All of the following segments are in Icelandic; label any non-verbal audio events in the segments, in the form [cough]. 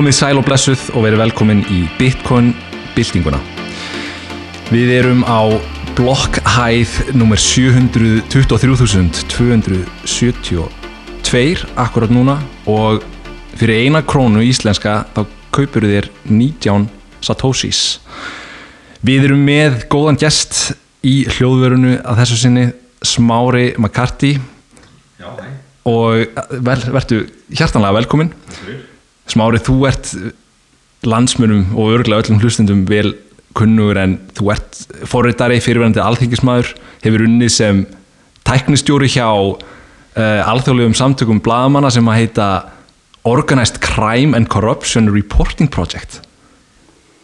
Komið sæl og blessuð og verið velkomin í Bitcoin byltinguna. Við erum á blokkhæð nr. 723.272 akkurat núna og fyrir eina krónu íslenska þá kaupur þér 19 satoshis. Við erum með góðan gest í hljóðverunu að þessu sinni Smári hei. og vel, verðu hjartanlega velkomin. Smári, þú ert landsmönum og örgulega öllum hlustendum vel kunnugur en þú ert forritari fyrirverandi alþingismæður, hefur unnið sem tæknistjóri hjá uh, alþjóðlegum samtökum bladamanna sem að heita Organized Crime and Corruption Reporting Project.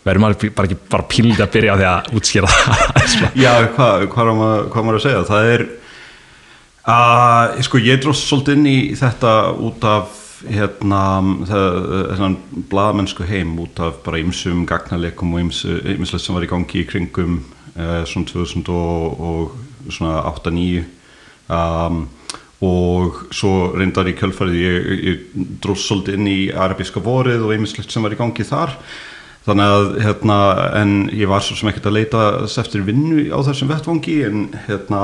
Verður maður bara ekki bara pílið að byrja á því að útskýra það? [laughs] Já, hvað, er maður, maður að segja? Það er, uh, sko, ég dróst svolítið inn í þetta út af, hérna, þessan bladamennsku heim út af bara ymsum gagnalekum og ymslega sem var í gangi í kringum uh, svona 2000 og, og svona 8-9 um, og svo reyndar í kjölfarið ég, ég dróst svolítið inn í arabíska vorið og ymslega sem var í gangi þar. Þannig að, hérna, en ég var svo sem ekkert að leita eftir vinnu á þessum vettvangi en, hérna,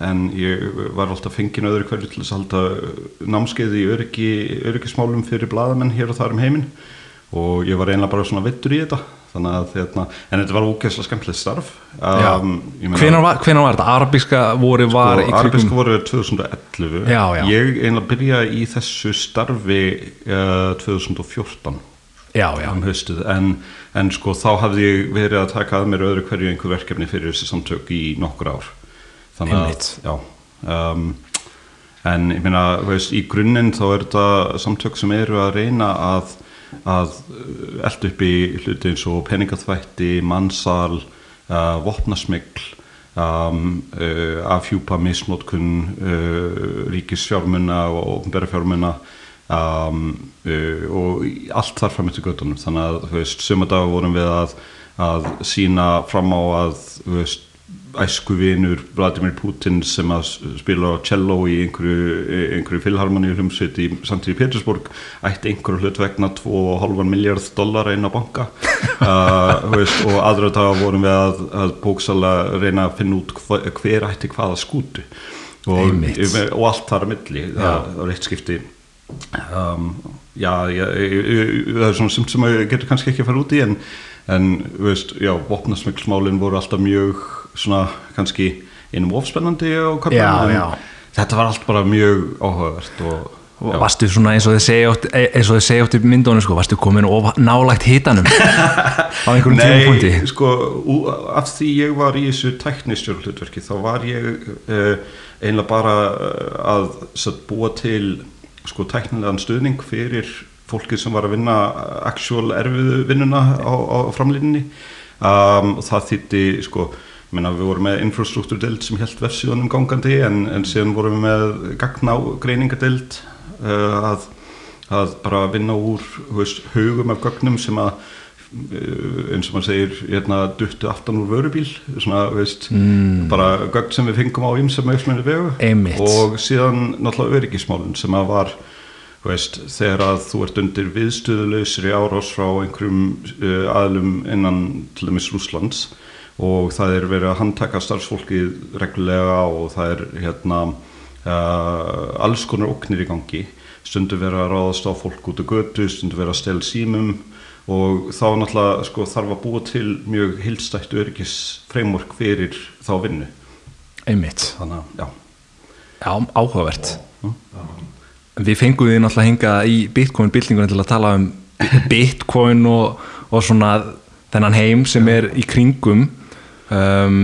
en ég var alltaf fengin öðru hverju til þess að halda námskeið í öryggi, öryggismálum fyrir bladamenn hér og þar um heiminn og ég var einlega bara svona vittur í þetta. Þannig að, hérna, en þetta var ógeðslega skemmtilegt starf. Um, hvenar, var, hvenar var þetta? Arabíska voru var sko, í krigum? Arabíska voru 2011. Já, já. Ég einlega byrjaði í þessu starfi uh, 2014 Já, um haustið en, en sko þá hafði ég verið að taka að mér öðru hverju einhver verkefni fyrir þessi samtök í nokkur ár þannig að já, um, en ég meina veist, í grunninn þá er þetta samtök sem eru að reyna að að elda upp í hluti eins og peningaþvætti, mannsal uh, vopnasmygl um, uh, afhjúpa misnótkun uh, ríkisfjármunna og ofnberðarfjármunna um, uh, og allt þar fram eftir göttunum þannig að þú veist, suma dag vorum við að, að sína fram á að þú veist, æsku vinur Vladimir Putin sem að spila cello í einhverju, einhverju filharmoníu hlumsveit í samtíð í Petersburg ætti einhverju hlut vegna 2,5 miljard dollara inn á banka. [laughs] Uh, veist, og aðra dag vorum við að, að bóksala reyna að finna út hva, hver ætti hvaða skútu. Og, og allt þar að milli. Það var eitt skipti. Um, já, já það er svona sem að getur kannski ekki að fara út í en, en veist, já, vopnasmygglsmálin voru alltaf mjög svona kannski einum ofspennandi Já, köfnum já. þetta var allt bara mjög áhugavert og Og varstu svona eins og þið segja og þið segja oft í myndunum sko, varstu komin of nálægt hitanum? [laughs] Á einhverjum tímapunkti? Nei, sko, af því ég var í þessu tæknistjórnhlutverki þá var ég uh, einlega bara uh, að satt, búa til sko, tæknilegan stuðning fyrir fólkið sem var að vinna actual erfiðu vinnuna á, á framlýninni um, og það þýtti sko, ég meina, við vorum með infrastruktúrdeild sem held vefsíðanum gangandi en, en síðan vorum við með gagnágreiningadeild uh, að, að bara vinna úr veist, hugum af gögnum sem að uh, eins og maður segir hérna, duttu aftan úr vörubíl svona, veist, mm. bara gögn sem við fengum á ymsum auðsmenni vegu og síðan náttúrulega öryggismálun sem að var veist, þegar að þú ert undir viðstöðulausri árás frá einhverjum uh, aðlum innan til dæmis Rúslands og það er verið að handtaka starfsfólkið reglulega og það er hérna uh, alls konar oknir í gangi. Stundu verið að ráðast á fólk út á götu, stundu verið að stela símum. Og þá náttúrulega sko, þarf að búa til mjög hildstætt öryggis framework fyrir þá vinnu. Einmitt, þannig já. Já, áhugavert. Við fengum við náttúrulega hinga í Bitcoin byltingunni til að tala um Bitcoin og, og svona þennan heim sem er í kringum um,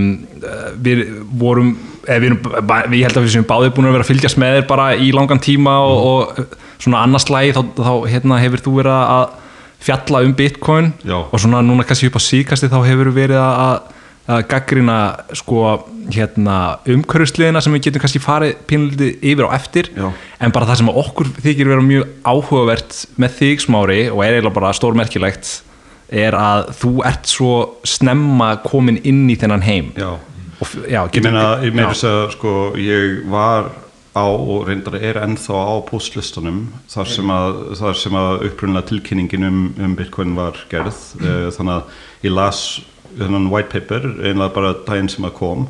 við vorum eða við, erum, við held að við sem báðið búin að vera að fylgjast með þér bara í langan tíma og, og svona annars lagi þá, þá hérna, hefur þú verið að fjalla um Bitcoin Já. og svona núna kannski upp á síkasti þá hefur verið að, að gaggrina sko hérna umhverfisliðina sem við getum kannski farið pínlítið yfir á eftir Já. en bara það sem okkur þykir vera mjög áhugavert með þig smári og er eiginlega bara stórmerkilegt er að þú ert svo snemma komin inn í þennan heim. Já, og, já, ég meina, ég meina þess að sko, ég var á og reyndar er ennþá á postlistunum þar sem að, þar sem að upprunlega tilkynningin um, um Bitcoin var gerð. Uh, þannig að ég las þennan white paper einlega bara daginn sem að kom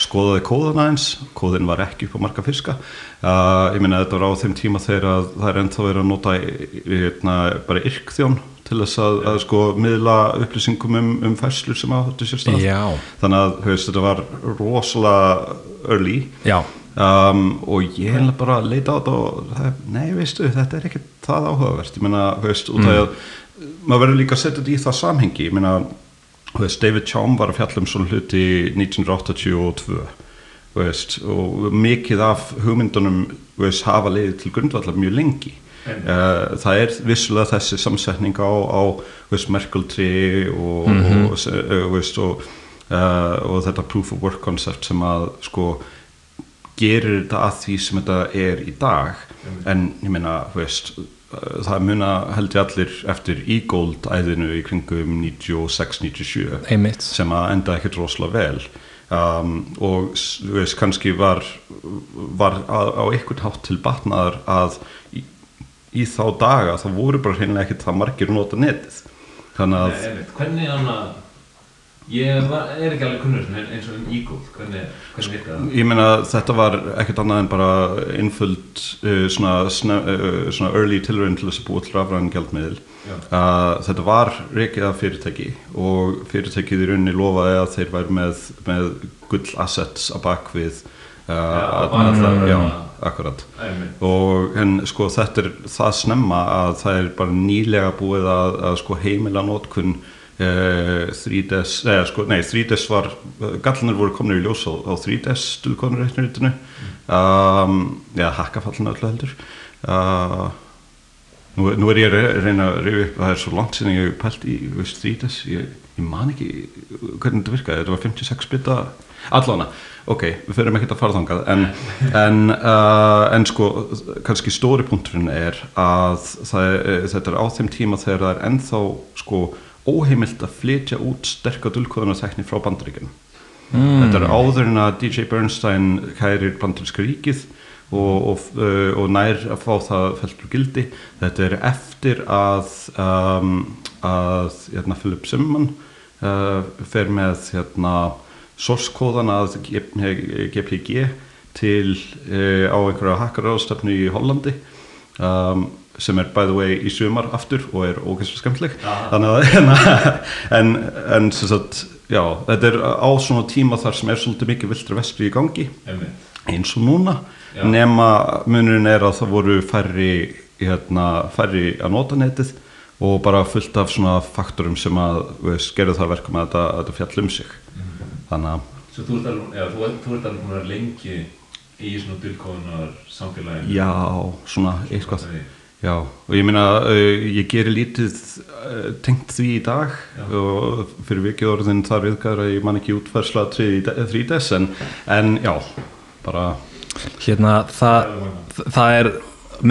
skoðaði kóðan aðeins kóðin var ekki upp á marga fiska. Uh, ég minna þetta var á þeim tíma þegar það er ennþá verið að nota hérna, bara yrkþjón til þess að, að sko miðla upplýsingum um, um færslur sem áttu sér stað. Já. þannig að hefst, þetta var rosalega early. Um, og ég hef bara leita á þetta og það, nei veistu þetta er ekki það áhugavert. Ég meina, hefst, út af að maður verður líka að setja þetta í það samhengi. Ég meina, hefst, David Chaum var að fjalla um svona hluti 1982 veist, og mikið af hugmyndunum veist, hafa leiðið til grundvallar mjög lengi uh, það er vissulega þessi samsetning á, á veist, Merkle-tri og, og, uh, veist, og, uh, og þetta proof of work concept sem að sko gerir þetta að því sem þetta er í dag. En ég meina veist, uh, það muna held ég allir eftir e-gold æðinu í kringum 96-97 einmitt. sem að enda ekkert rosalega vel. Um, og veist, kannski var, var á, á einhvern hátt til batnaðar að í, þá daga það voru bara hreinlega ekkert það margir nota netið þannig að Nei. Hvernig hann að Ég var, er ekki alveg kunnur svona eins og um Eagle Hvernig, hvernig virka það? ég meina þetta var ekkert annað en bara einföld uh, svona, sne, uh, svona early tilraun til þess að búa til rafræðan gjaldmiðil Já. uh, þetta var reikið af fyrirtæki og fyrirtækið í rauninni lofaði að þeir væri með, með gull assets að bak akkurat. Og en sko þetta er það snemma að það er bara nýlega búið að, að sko heimila notkun uh, 3DS eða sko, nei 3DS var gallanir voru komin í ljós á, á 3DS stulkonur reiknurítinu um, já hakkafallinu öllu heldur. Uh, nú, nú er ég að re- reyna að reyfa upp það er svo langt sinni ég pælt í veist, 3DS ég, ég man ekki hvernig þetta virkaði. Þetta var 56 bita allána ok, við fyrir ekkert að fara þangað en, en, uh, en sko kannski stóri punkturinn er að er- þetta er á þeim tíma þegar það er ennþá sko óheimilt að flytja út sterka dulkóðunartekni frá bandaríkjum þetta er áður en að DJ Bernstein kærir bandaríska ríkið og, og, uh, og nær að fá það feltur gildi. Þetta er eftir að um, að hérna, Philip Simon uh, fer með hérna, source kóðan að GPG til uh, á einhverja hakkaráðstöfnu í Hollandi um, sem er by the way í sumar aftur og er ógæslega skemmtileg þannig að [laughs] en, en sagt, já, þetta er á svona tíma þar sem er svolítið mikið viltra vestri í gangi Einmitt. eins og núna Já. nema munurinn er að það voru færri, hérna, færri að nota netið og bara fullt af svona faktorum sem að gerðu það verkum að þetta, að þetta fjall um sig þannig að Svo þú ert alveg, já, þú, þú ert alveg búin að vera lengi í svona dulkóðunar samfélaginu já, svona eitthvað. Já, og ég meina, uh, ég gerir lítið uh, tengt því í dag Já. og fyrir vikið orðin þar viðgæður að ég man ekki útferðsla 3DS en, en já, bara hérna það, það er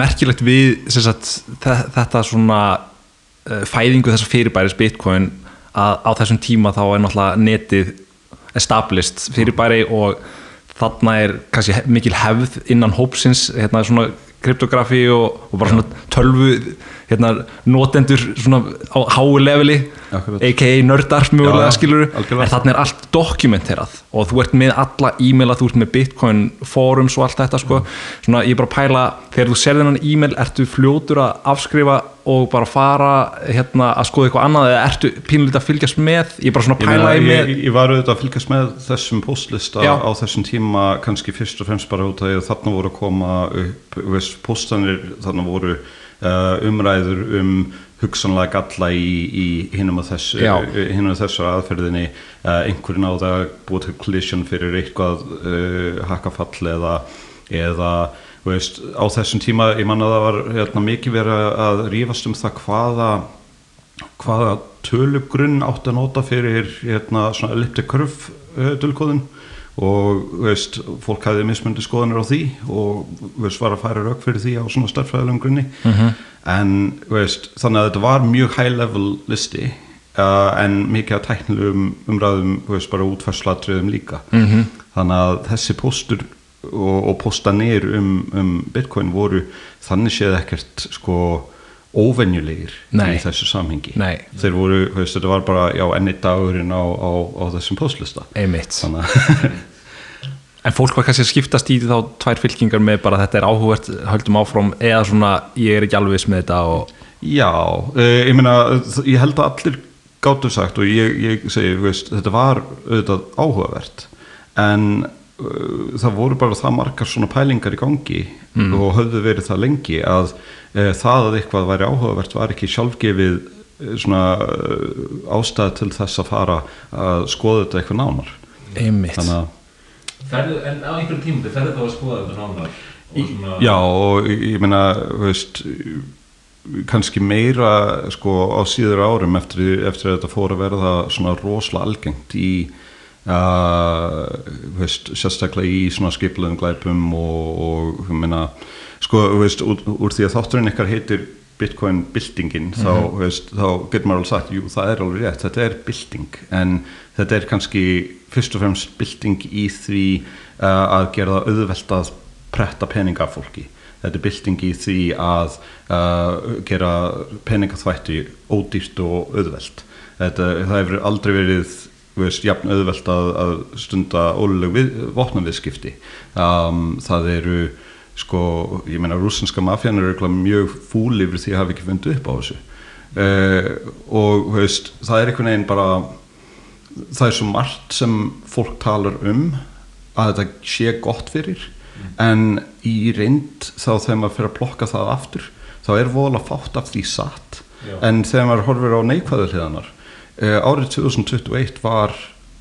merkilegt við sem sagt, þe- þetta svona uh, fæðingu þessar fyrirbæris bitcoin að á þessum tíma þá er náttúrulega netið established fyrirbæri og þarna er kannski mikil hefð innan hópsins hérna svona kryptografi og, og bara svona tölvu hérna notendur svona á háu leveli aka nördar mögulega Já, já, skilur algjörlega. en þarna er allt dokumenterað og þú ert með alla e-maila, þú ert með bitcoin forums og allt þetta sko. Svona ég er bara að pæla, þegar þú ser þennan e-mail ertu fljótur að afskrifa og bara fara hérna að skoða eitthvað annað eða ertu pínlítið að fylgjast með? Ég bara svona að Ég, pæla meina, í ég, með ég var auðvitað að fylgjast með þessum postlista Já. á þessum tíma kannski fyrst og fremst bara út að þarna voru að koma upp veist, postanir, þarna voru uh, umræður um hugsanlega galla í, í hinum að hinum að þessu aðferðinni. Uh, einhverjum á það búið til collision fyrir eitthvað uh, hakkafall eða, eða veist, á þessum tíma ég man að það var hérna, mikið verið að rífast um það hvaða hvaða tölugrunn átti að nota fyrir hérna, curve uh, dulkóðun. Og veist, fólk hafði mismundi skoðanir á því og veist, var að færa rauk fyrir því á svona starffræðilegum grunni. En þú veist, þannig að þetta var mjög high level listi uh, en mikið að tæknilegum umræðum bara útfærslatriðum líka. -hmm. þannig að þessi póstur og, og postanir um, um bitcoin voru þannig séð ekkert sko óvenjulegir Nei. í þessu samhengi Nei. þeir voru, veist, þetta var bara já, enni dagurinn á, á, á þessum postlista einmitt [laughs] En fólk var kannski að skiptast í þá tvær fylkingar með bara þetta er áhugavert, höldum áfram eða svona ég er ekki alveg með þetta og Já, uh, ég meina ég held að allir gáttu sagt og ég, ég segi, veist, þetta var auðvitað áhugavert en það voru bara það margar svona pælingar í gangi og höfðu verið það lengi að uh, það að eitthvað væri áhugavert var ekki sjálfgefið uh, svona uh, ástæð til þess að fara að skoða þetta eitthvað nánar. Einmitt. Þannig að Ferðu, en á einhverjum tímum, ferðu þá að skoða þetta nánar? Og svona Já, og ég meina, þú veist, kannski meira sko á síður árum eftir, eftir að þetta fór að verða svona rosalega algengt í veist, sérstaklega í svona skipluðum glæpum og, og meina, sko, veist, úr, úr því að þátturinn ykkar heitir Bitcoin byltingin, þá, þú veist, þá getur maður alveg sagt, jú, það er alveg rétt, þetta er bylting, en þetta er kannski fyrst og fremst bylting í því uh, að gera það auðvelt að pretta peninga af fólki. Þetta er bylting í því að uh, gera peningaþvætti ódýrt og auðvelt. Þetta, það hefur aldrei verið veist, jafn auðvelt að, að stunda óluleg við, vopnaviðskipti. Um, það eru sko, ég meina rússinska mafjan er örugglega mjög fúl yfir því að hafa ekki fundið upp á þessu uh, og veist, það er einhvern veginn bara það er svo margt sem fólk talar um að þetta sé gott fyrir en í reynd þá þegar maður fyrir að plokka það aftur þá er voðalega fátt af því satt Já. en þegar maður horfir á neikvæðu hliðanar árið 2021 var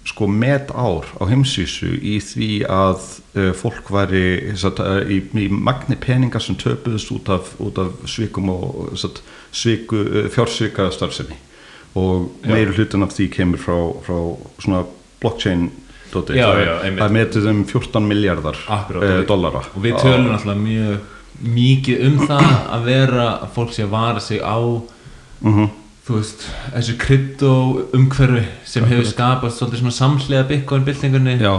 sko met ár á heimsísu í því að uh, fólk væri satt, uh, í, í magni peninga sem töpuðust út af, út af svikum og satt, sviku, fjársvika starfsemi og Já. meiri hlutin af því kemur frá, frá svona blockchain dóti. Já, það, já, það er metið um 14 miljardar við- dollara og við tölum alltaf mjög mikið um það að vera að fólk sé að vara sig á mm þú veist, þessu krypto umhverfi sem hefur skapast svolítið svona samhliða bitcoin byltingunni Já,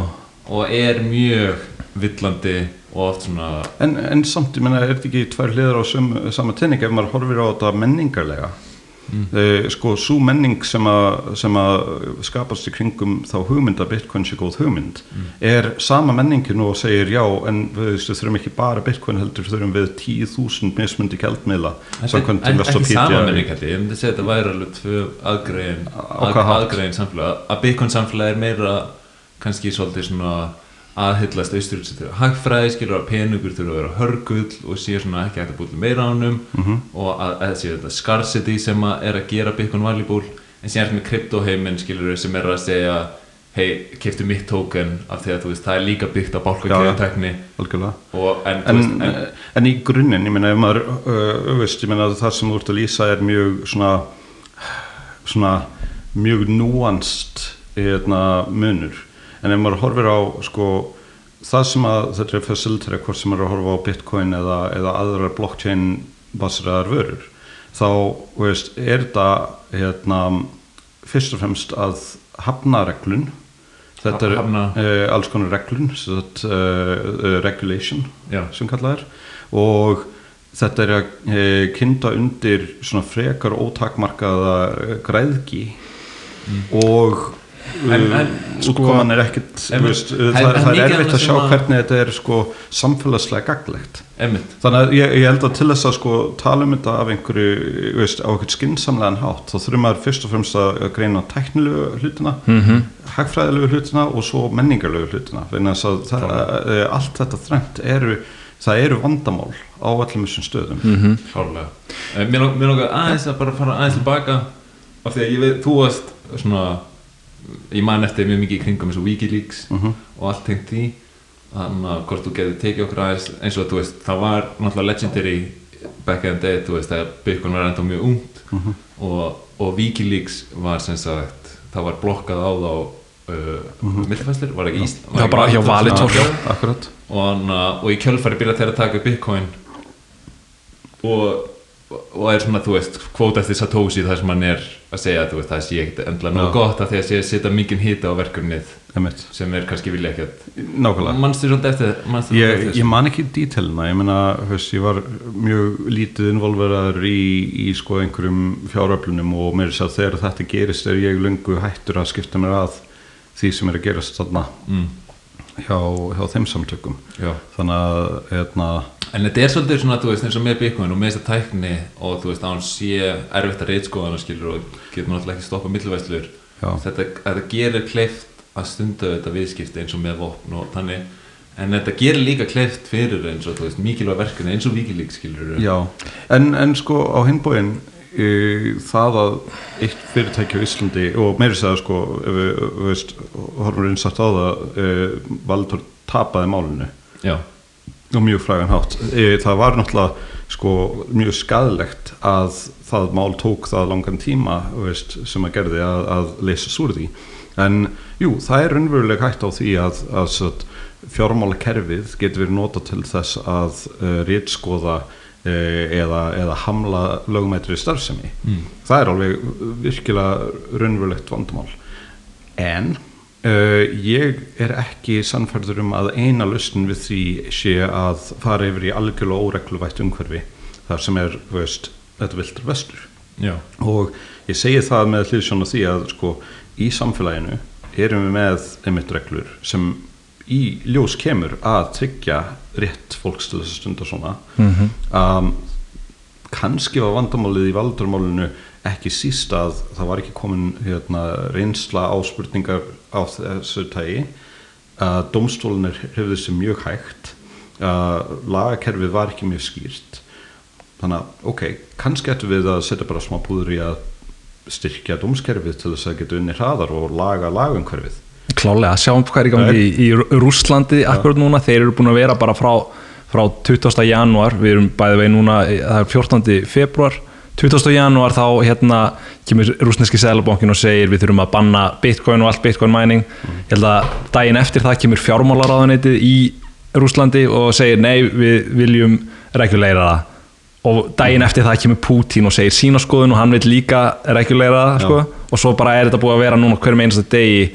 og er mjög villandi og oft svona en, en samt, ég menna, er þetta ekki tvær hliðar á sama tenning ef maður horfir á þetta menningarlega mm. sko, svo menning sem að, sem að skapast í kringum þá hugmynd að Bitcoin sé góð hugmynd er sama menningin og segir já, en við þurfum ekki bara Bitcoin heldur þurfum við 10.000 mismundi en, ekki sama menning held ég, myndi segja þetta væri alveg tvö hátt? aðgrein samfélag, að bitcoin samfélag er meira kannski svolítið svona aðhyllast austur til hagfræði skilur að peningur þurfa að vera hörgull og sé svona ekki hægt að búið meira ánum Mhm. og að, að sé þetta scarcity sem að er að gera bitcoin valuable. En síðan er með kryptoheimin skilur sem er að segja hei, keftu mitt token af því að veist, það er líka byggt á og en, en, en en í grunninn, ég meina ef maður uh, veist, ég meina það sem þú ert að lýsa er mjög svona svona mjög núanst hérna, munur en ef maður horfir á sko það sem að þetta er facilitera hvort sem maður er að horfa á bitcoin eða, eða aðra blockchain basiraðar vörur þá veist, er þetta hérna, fyrst og fremst að hafna reglun þetta er uh, alls konar reglun uh, uh, regulation Já. sem kallað er og þetta er að e, kynna undir svona frekar ótakmarkaða eh, græðgi og Mm. En- en, uh, sko- útkoman er ekkit En- veist, það er- það, er er erfitt að sjá hvernig þetta er sko samfélagslega gaglegt þannig að ég, ég held að til þess að sko tala um þetta af einhverju veist, á einhvern skinsamlegan hátt þá þurfum maður fyrst og fremst að greina tæknilegu hlutina Mhm. hagfræðilegu hlutina og svo menningarlegu hlutina það, e, allt þetta þrengt eru það eru vandamál á öllum þessum stöðum. Mhm. Klárlega. Eh, Mér lang- mér langar aðeins að bara fara aðeins tilbaka af því að ég veit, þú varst svona ég man eftir mjög mikið í kringum eins og Wikileaks Mhm. og allt tengt því þannig að hvort þú getur tekið okkur aðeins eins og þú veist, það var náttúrulega legendary back in the day, þú veist, þegar Bitcoin var enda mjög ungt Mhm. og, og Wikileaks var sem sagt það var blokkað á þá uh, mm millfæslir, var ekki Ísland Já, bara hjá Valitor. og, hana, og í kjölfari byrja þeirra að taka Bitcoin og og- er svona, þú veist, kvóta eftir Satoshi þar sem hann er að segja, veist, það sé ekkert endla Já. gott að því að sé að setja mikið hita á verkefnið sem er kannski vilja ekki að nákvæmlega. Mannstu svolítið eftir Ég, ég man ekki dítelina, ég veist, ég var mjög lítið involveraður í, í sko einhverjum fjáröflunum og mér þess að þegar þetta gerist er ég lungu hættur að skipta mér að því sem er að gerast þarna. Mm, hjá, hjá þeim samtökum. já. Þannig að, hérna, En þetta er svolítið svona, þú veist, eins og með Bitcoin og með þessa tækni og þú veist, að hann sé erfitt að reytskoðan og skilur og getur náttúrulega ekki stoppað millivæslur Já. þetta, þetta gerir kleift að stunda þetta viðskipti eins og með vopn og þannig en þetta gerir líka kleift fyrir eins og þú veist, mikilvæg verkefni eins og vikilík skilur já, en, en sko á hinbóin það að eitt fyrirtæki á Íslandi og meiri segja sko, horfum við einsagt á það, e, Valdur tapaði málinu. Já, og mjög frægan hátt. E, það var náttúrulega sko, mjög skadlegt að það mál tók það langan tíma veist, sem að gerði að, að leysa súr því. En jú, það er raunveruleg hægt á því að, að satt, fjármálakerfið getur verið nota til þess að uh, rítskoða uh, eða, eða hamla lögmættri starfsemi. Mm. það er alveg virkilega raunverulegt vandamál. En uh, ég er ekki sannfærður um að eina lausnin við því sé að fara yfir í algjörlega óregluvætt umhverfi þar sem er, veist, þetta vildur vestur. Já, og ég segi það með hlýðsjón á því að sko í samfélaginu erum við með einmitt reglur sem í ljós kemur að tryggja rétt fólks til þess að stunda svona Mhm. um, kannski var vandamálið í valdurmálinu ekki síst að það var ekki komin hérna, reynsla á spurningar á þessu tægi að domstólinir hefði þessi mjög hægt. Að lagakerfið var ekki mjög skýrt. Þannig að ok, kannski ættum við að setja bara smá púður í að styrkja domskerfið til þess að geta unni hraðar og laga lagumhverfið klálega, sjáum hvað er í gangi í, í Rússlandi akkurat núna, þeir eru búin að vera bara frá, frá 20. janúar við erum bæði vegi núna, það er 14. februar 20. janúar þá hérna kemur rúsneski sælabankin og segir við þurfum að banna bitcoin og allt bitcoin mining ég held að daginn eftir það kemur fjármálaráðuneytið í Rússlandi og segir nei, við viljum reguleira það og daginn eftir það kemur Putin og segir sína skoðun og hann vil líka reguleira það sko. og svo bara er þetta búið að vera núna hverjum einasta degi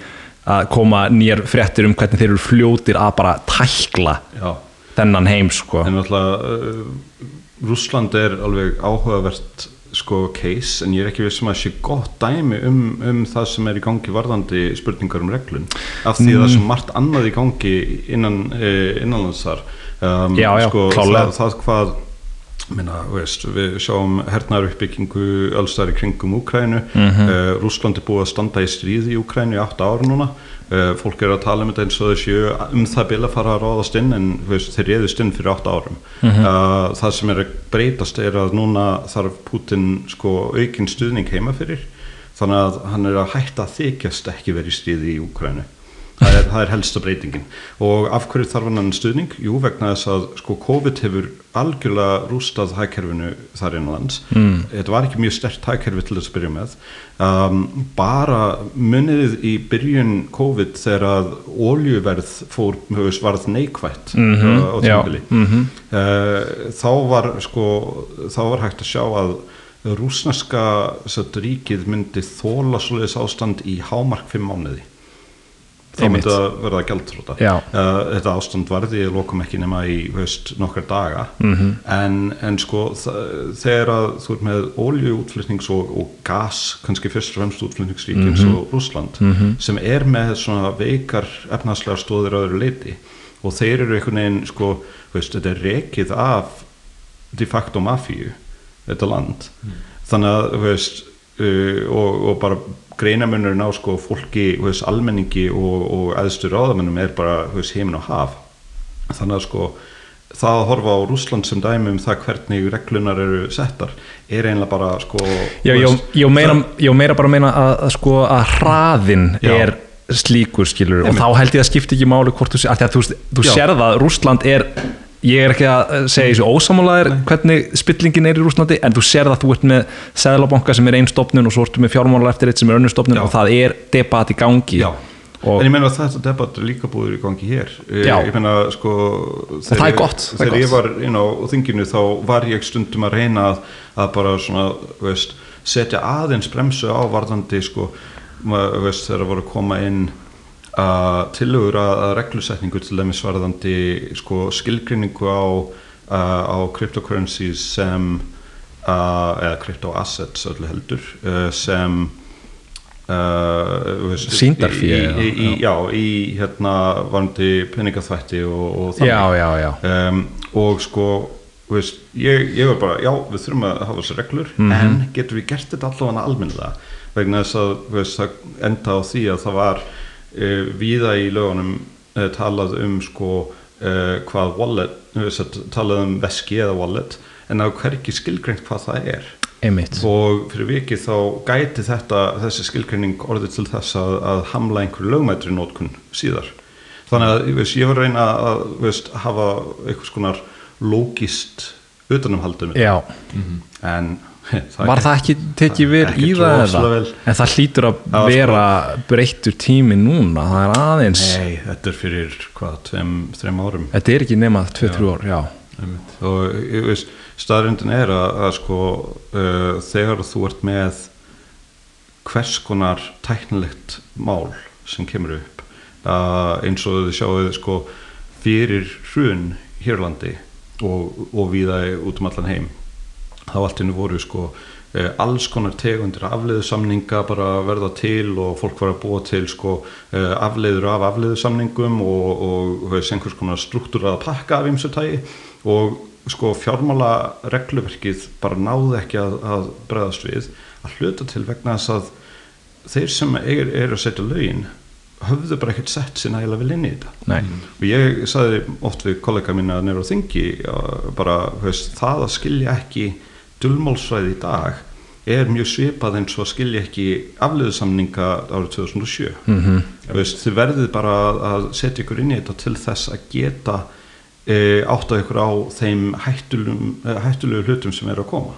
að koma nýjar fréttir um hvernig þeir eru fljótir að bara tækla Já, þennan heim sko. en náttúrulega uh, Rússland er alveg áhugavert sko case en ég er ekki við sem að sé gott dæmi um, um það sem er í gangi varðandi spurningar um reglun. Af því að það er svo margt annað í gangi innan, eh, innanlandsar um, Já, já, sko, það, það hvað minna, veist, við sjáum hernar uppbyggingu allstæðar í kringum Úkrænu mm Mhm. Rússland er búið að standa í stríði í Úkrænu í 8 ára núna uh, fólk er að tala um þetta eins og þessi um það bila fara að ráðast inn en veist, þeir réðust inn fyrir 8 árum Mhm. uh, það sem er að breytast er að núna þarf Putin sko aukinn stuðning heima fyrir þannig að hann er að hætta að þykjast ekki verið í stríði í Úkrænu það er, það er helsta breytingin og af hverju þarf hann stuðning? Jú, vegna þess að sko COVID hefur algjörlega rústað hækkerfinu þar innanlands mm. þetta var ekki mjög stert hækkerfi til þess að byrja með um, bara munið í byrjun COVID þegar að oljuverð fór, höfus, varð neikvætt Mhm, uh, á já, tímabili mhm. uh, þá var sko þá var hægt að sjá að rúsneska ríkið myndi þóla svoleiðis ástand í hámark fimm mánuði þá myndi það verða gjaldþróta Já. uh, þetta ástand varði ég lokum ekki nema í veist, nokkar daga. Mhm. en, en sko þegar að þú ert með oljuútflutnings og, og gas kannski fyrst og fremst útflutningsríkins Mhm. og Rússland sem er með svona veikar efnaðslegar stóðir á öðru leiti og þeir eru einhvern veginn sko, veist, þetta er rekið af de facto mafíu þetta land. Þannig að þú veist, uh, og, og bara greinamunurinn á sko, fólki, veist, almenningi og, og eðstur ráðamennum er bara veist, heimin og haf þannig að sko það að horfa á Rússland sem dæmi um það hvernig reglunar eru settar er einlega bara sko Já, ég, meira, það- meira bara meina að, að, sko, að hraðin Já. er slíkur skilur og Einmitt. þá held ég að skipti ekki máli hvort þú, sé- að þú, þú Já. sérð að Rússland er ég er ekki að segja þessu ósamálaðir hvernig spillingin er í Rússlandi en þú sérð að þú ert með Sæðlabanka sem er einn stopnun og svo ertu með fjármálar eftir eitt sem er önnur stopnun og það er debat í gangi. Já. En ég meina að þetta debatt er líka búið í gangi hér. Eh, Já. Ég meina sko það þegar er ég- gott, það Þegar ég var inn á þinginu þá var ég stundum að reyna að, að bara svona, veist, setja aðeins bremsu á varðandi sko, veist, þegar voru að koma inn að tillögur að, að reglusetningu til dæmis varðandi sko, skilgrinningu á, á cryptocurrencies sem eða cryptoassets öllu heldur uh, sem uh, veist, Sýndarfé, í, í, já, í hérna varandi peningaþvætti og, og þannig. Já, já, já. Um, og sko veist, ég, ég var bara, já við þurfum að hafa þessi reglur Mhm. en getum við gert þetta allavega almennilega? Vegna þess að veist, það enda á því að það var uh, víða í lögunum uh, talað um sko uh, hvað wallet talað um veski eða wallet en á hvergi skilgreint hvað það er. Einmitt. Og fyrir vikið þá gæti þetta þessi skilgreining orðið til þess að, að hamla einhverju lögmætri nótkun síðar. Þannig að ég veist, ég var að reyna að veist, hafa einhvers konar lógist utanumhaldum já, en var það ekki tekið vel Ekkert í það eða? en það hlýtur að Það var sko- vera breyttur tími núna það er aðeins, Nei, þetta er fyrir hvað, tveim, þreim árum. Þetta er ekki nema 2-3 ár, já. Og ég veist, staðrindin er að, að sko uh, þegar þú ert með hvers konar tæknilegt mál sem kemur upp uh, eins og þið sjáuð sko fyrir hrun Hérlandi og, og viða út um allan heim þá allt henni voru sko eh, alls konar tegundir afleiðusamninga bara að verða til og fólk var að búa til sko eh, afleiður af afleiðusamningum og, og veist, einhvers konar struktúrað pakka af ymsu tægi og sko fjármála regluverkið bara náði ekki að, að bregðast við. Að hluta til vegna þess að þeir sem er, er að setja lögin höfðu bara ekkert sett sér nægilega vel inn í þetta. Nei. og ég sagði oft við kollega mína nýra á þingi já, bara veist, það að skilja ekki dulmálsvæði í dag er mjög svipað eins og að skilja ekki afleiðusamninga árið 2007 mm -hmm. veist, þið verðið bara að- að setja ykkur inn í þetta til þess að geta e, átta ykkur á þeim eh, hættulegu hlutum sem eru að koma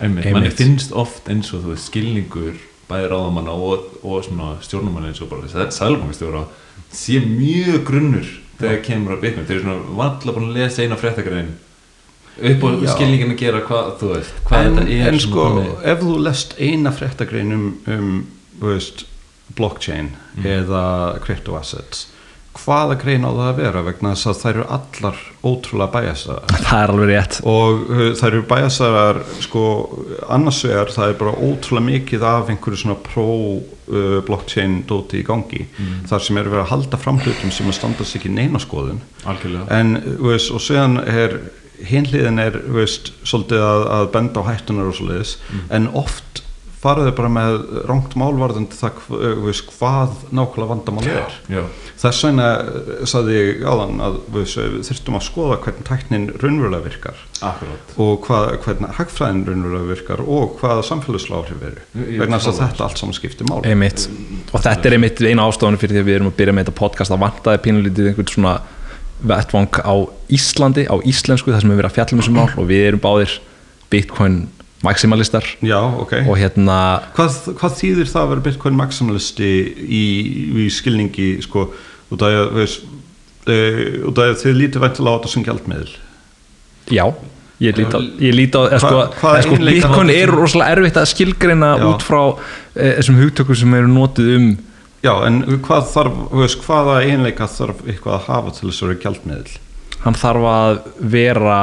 Einmitt, Einmitt. manni finnst oft eins og þú veist skilningur bæði ráðamanna og, og stjórnumanna eins og bara þetta sælbangstjóra sé mjög grunnur þegar kemur að bitcoin þeir eru svona valla búin að lesa eina fréttakræðin upp á skilningin að gera hvað þú veist, hvað en, þetta er en sko, ef þú lest eina fréttagrein um, um veist, blockchain eða cryptoassets hvaða grein á það að vera? Vegna þess að þær eru allar ótrúlega bæjasaðar [laughs] það er alveg rétt. Og uh, þær eru bæjasaðar sko, annars vegar það er bara ótrúlega mikið af einhverju svona pro uh, blockchain dóti í gangi þar sem eru verið að halda fram hlutum sem að standast ekki neina skoðun. Algjörlega. En veist, og síðan er hinliðin er veist, svolítið að, að benda á hættunar og svoleiðis en oft faraðu bara með rangt málvarðandi það þú veist, hvað nákvæmlega vandamál er. já, þess vegna eh, sagði ég áðan að veist, þurftum að skoða hvernig tæknin raunverulega virkar akkurát og hvað, hvernig hagfræðin raunverulega virkar og hvaða samfélagsláhrif eru Ég- ég vegna þess að þetta allt saman skiptir mál einmitt. Og þetta er einmitt eina ástofunum fyrir því að við erum að byrja með þetta podcast það vantaði pínulítið einhvern svona vettvang á Íslandi, á íslensku þar sem við verið að fjalla um þessu mál og við erum báðir Bitcoin maximalistar. Já, ok. Og hérna hvað, hvað þýðir það að vera Bitcoin maximalisti í, í skilningi sko, út af af að þið lítið væntilega á þetta sem gjaldmiðl já, ég líti á, sko, sko Bitcoin er rosalega erfitt að skilgreina Já. út frá e, þessum hugtökum sem eru notuð um Já, en hvað þarf, veist, hvaða einleika þarf eitthvað að hafa til þess að vera gjaldmiðl hann þarf að vera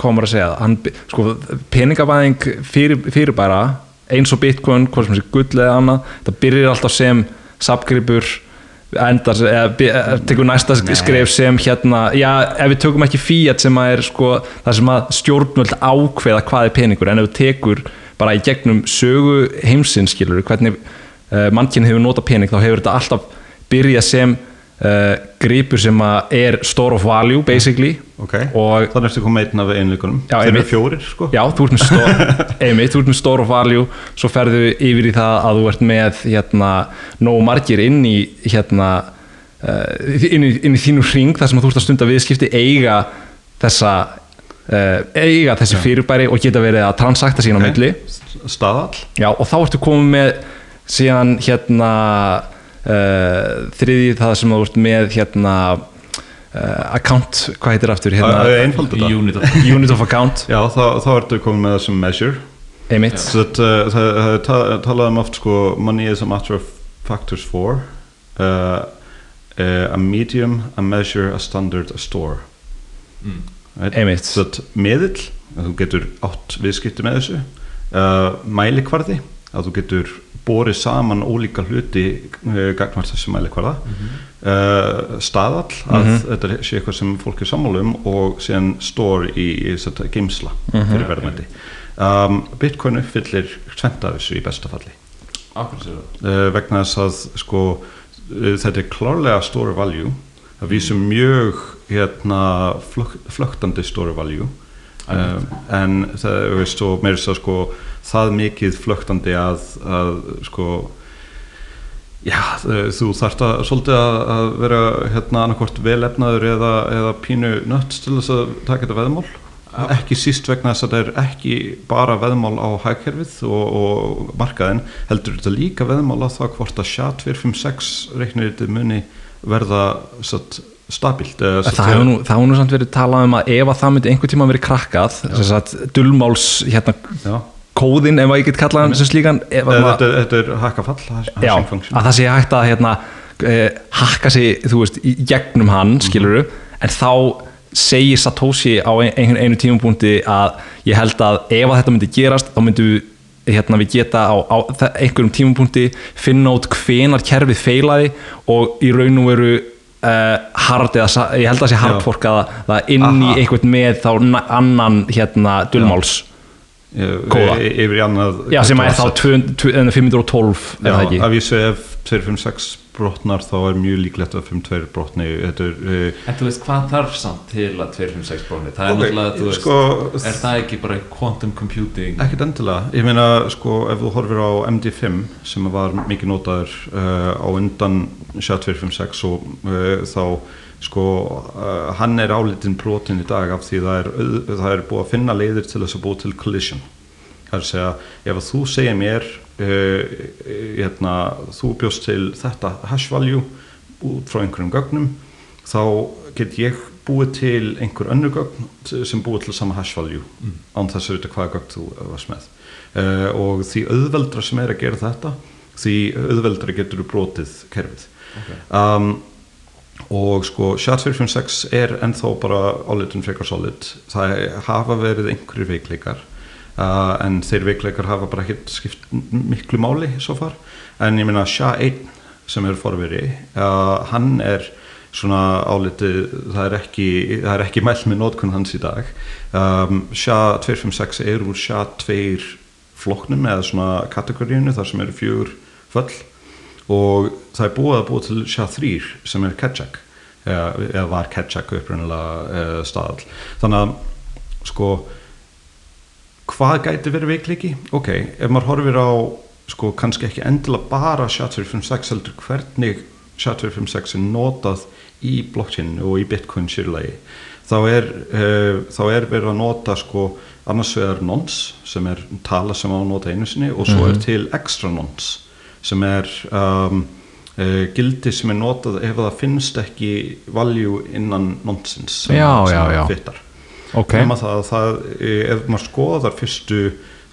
komur að segja hann, sko, peningabæðing fyrir, fyrirbæra eins og bitcoin, hvort sem sé gull eða annað, það byrjar alltaf sem sapgripur endar, eða by- eða tekur næsta skref sem hérna, já, ef við tökum ekki fiat sem að er sko, það sem að stjórnvöld ákveða hvað er peningur en ef við tekur bara í gegnum sögu heimsins, skilur hvernig mannkinn hefur notað pening þá hefur þetta alltaf byrjað sem uh, gripur sem að er store of value basically. Okay. og Þannig ertu komið einn af einleikunum Þeir eru fjórir, sko. Já, þú ert með store, [laughs] einmitt, þú ert með store of value. Svo ferðu yfir í það að þú ert með hérna, nógu margir inn í hérna uh, inn, í, inn í þínu hring þar sem að þú ert að stunda viðskipti eiga þessa uh, eiga þessi fyrirbæri og geta verið að transakta sín á Ok. milli. Staðall. Og þá ertu komið með síðan hérna uh, þriði það sem þú ert með hérna uh, account, hvað heitir aftur hérna, þetta Unit of [laughs] unit of account. Já, þá, þá ertu komin með það sem measure. Einmitt, So that, uh, það það er ta- talað um oft sko money is a matter of factors for uh, uh, a medium, a measure, a standard, a store. Mm. right? einmitt. Meðill, að þú getur átt viðskipti með þessu uh, mælikvarði, að þú getur borið saman ólíka hluti uh, gagnvart þessu mælikvarða. Uh, staðall, að Mhm. þetta sé eitthvað sem fólk er sammála um og síðan store í, í þetta, geimsla fyrir verðmæti. Um, Bitcoin uppfyllir tvent af þessu í besta falli. Akkur sér það? Uh, vegna þess að sko, uh, þetta er klárlega store value. Það vísum mjög hérna, flög, flögtandi store value. Uh, en það þú veist, og meira þess að sko, það mikið flögtandi að, að sko, já, uh, þú þarft að svolítið að, að vera hérna annarkvort velefnaður eða, eða pínu nött til þess að taka þetta veðmál. Ekki síst vegna þess að þetta er ekki bara veðmál á hagkerfið og, og markaðin, heldur þetta líka veðmál á það hvort að SHA-256 reiknirítið muni verða satt, stabilt satt, það hefur nú, það hefur nú samt verið talað um að ef að það myndi einhver tíma verið krakkað sem sagt, dulmáls hérna, já, kóðin ef að ég get kallað sem slíkan að maður- þetta, þetta er hackafall hashing já, að það sé hægt að hérna, uh, hakka sig veist, í gegnum hann skiluru, en þá segir Satoshi á ein, ein, einu tímapunkti að ég held að ef að þetta myndi gerast þá myndum við hérna, við geta á, á einhverjum tímapunkti finna út hvenar kerfið feilaði og í raun og veru uh, hard eða ég held að sé hardforkaða það inn í einhvern með þá na- annan hérna dulmáls Ég- kóða. y- yfir í annað já, sem er þá set. 200 200 512 er Já, af vísu ef 256 brotnar þá er mjög líklegt að 52 brotni. Þetta er uh, En þú veist hvað þarf samt til að 256 bróni Það er Ok, náttúrulega, þú veist sko, Er það ekki bara quantum computing? Ekkert endilega. Ég meina sko ef þú horfir á MD5 sem var mikið notaður uh, á undan SHA-256 og uh, þá sko uh, hann er álitin brotin í dag af því það er, það er búið að finna leiðir til þess að búið til collision. Það er að segja ef að þú segir mér uh, hérna, þú bjóst til þetta hash value út frá einhverjum gögnum þá get ég búið til einhver önnur gögn sem búið til sama hash value án þess að vita hvaða gögn þú varst með. Uh, og því auðveldra sem er að gera þetta því auðveldra getur þú brotið kerfið. Okay. um, og sko SHA-256 er ennþá bara álitun frekar solid. Það hafa verið einhverjir veikleikar uh, en þeir veikleikar hafa bara ekkert skipt miklu máli svo far. En ég meina SHA-1 sem er forveri uh, hann er svona álitið það er ekki, það er ekki mælt með nótkun hans í dag. Um, SHA-256 er úr SHA-2 flokknum eða svona kategoríinu þar sem eru fjögur föll og það er búið að búið til SHA-3 sem er Ketchak eða, var Ketchak upprunalega uh, staðal þannig að sko hvað gæti verið veikleiki? Ok, ef maður horfir á sko kannski ekki endilega bara SHA-256 heldur hvernig SHA-256 er notað í blockchainu og í bitcoin sérlegi þá er, uh, þá er verið að nota sko annars vegar nons sem er tala sem á nota einu sinni og svo er til extra nons sem er um, uh, gildi sem er notað ef það finnst ekki value innan nonsens sem, Já, sem já, fittar ok, nema það að það, eh, ef maður skoðar fyrstu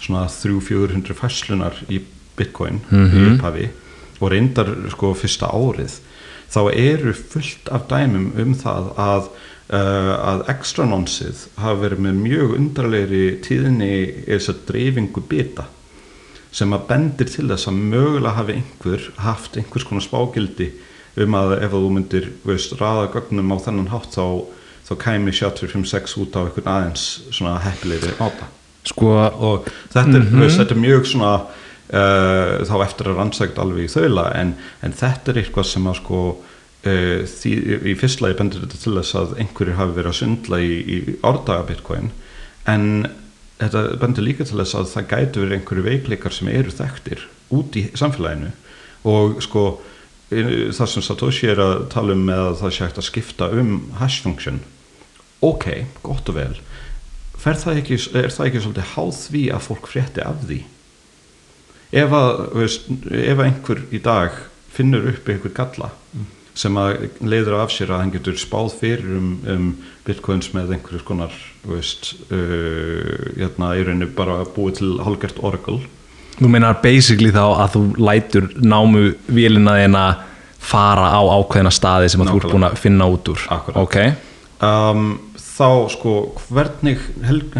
svona 300-400 fæslunar í bitcoin í Mhm. upphafi og reyndar sko fyrsta árið þá eru fullt af dæmum um það að, uh, að extra nonsið hafa verið með mjög undarlegri tíðinni þess að dreifingu bita sem að bendir til þess að mögulega hafi einhver haft einhvers konar spágildi um að ef þú myndir veist, raða gögnum á þennan hátt þá, þá kæmi 756 út á einhvern aðeins svona heppilegri máta. Sko og þetta er, veist, þetta er mjög svona uh, þá eftir að rannsækt alveg í þaula en, en þetta er eitthvað sem að sko uh, því, í fyrstlega bendir þetta til þess að einhverjir hafi verið að svindla í, í árdaga bitcoin en þetta bendir líka til þess að það gætu verið einhverju veikleikar sem eru þekktir út í samfélaginu. Og sko það sem Satoshi er að tala um með að það sé hægt að skipta um hash function. Ok, gott og vel. Það ekki, er það ekki svolítið háð því að fólk frétti af því? Ef að, veist, ef að einhver í dag finnur upp einhver galla sem að leiður af sér að hann getur spáð fyrir um, um bitcoins með einhverjus konar veist, uh, hérna, í rauninni bara búið til hálfgert oracle. Þú meinar basically þá að þú lætur námu vélina þeina fara á ákveðina staði sem að þú ert Nákvæmlega. búin að finna út úr. Akkúrat. Ok, um, þá sko hvernig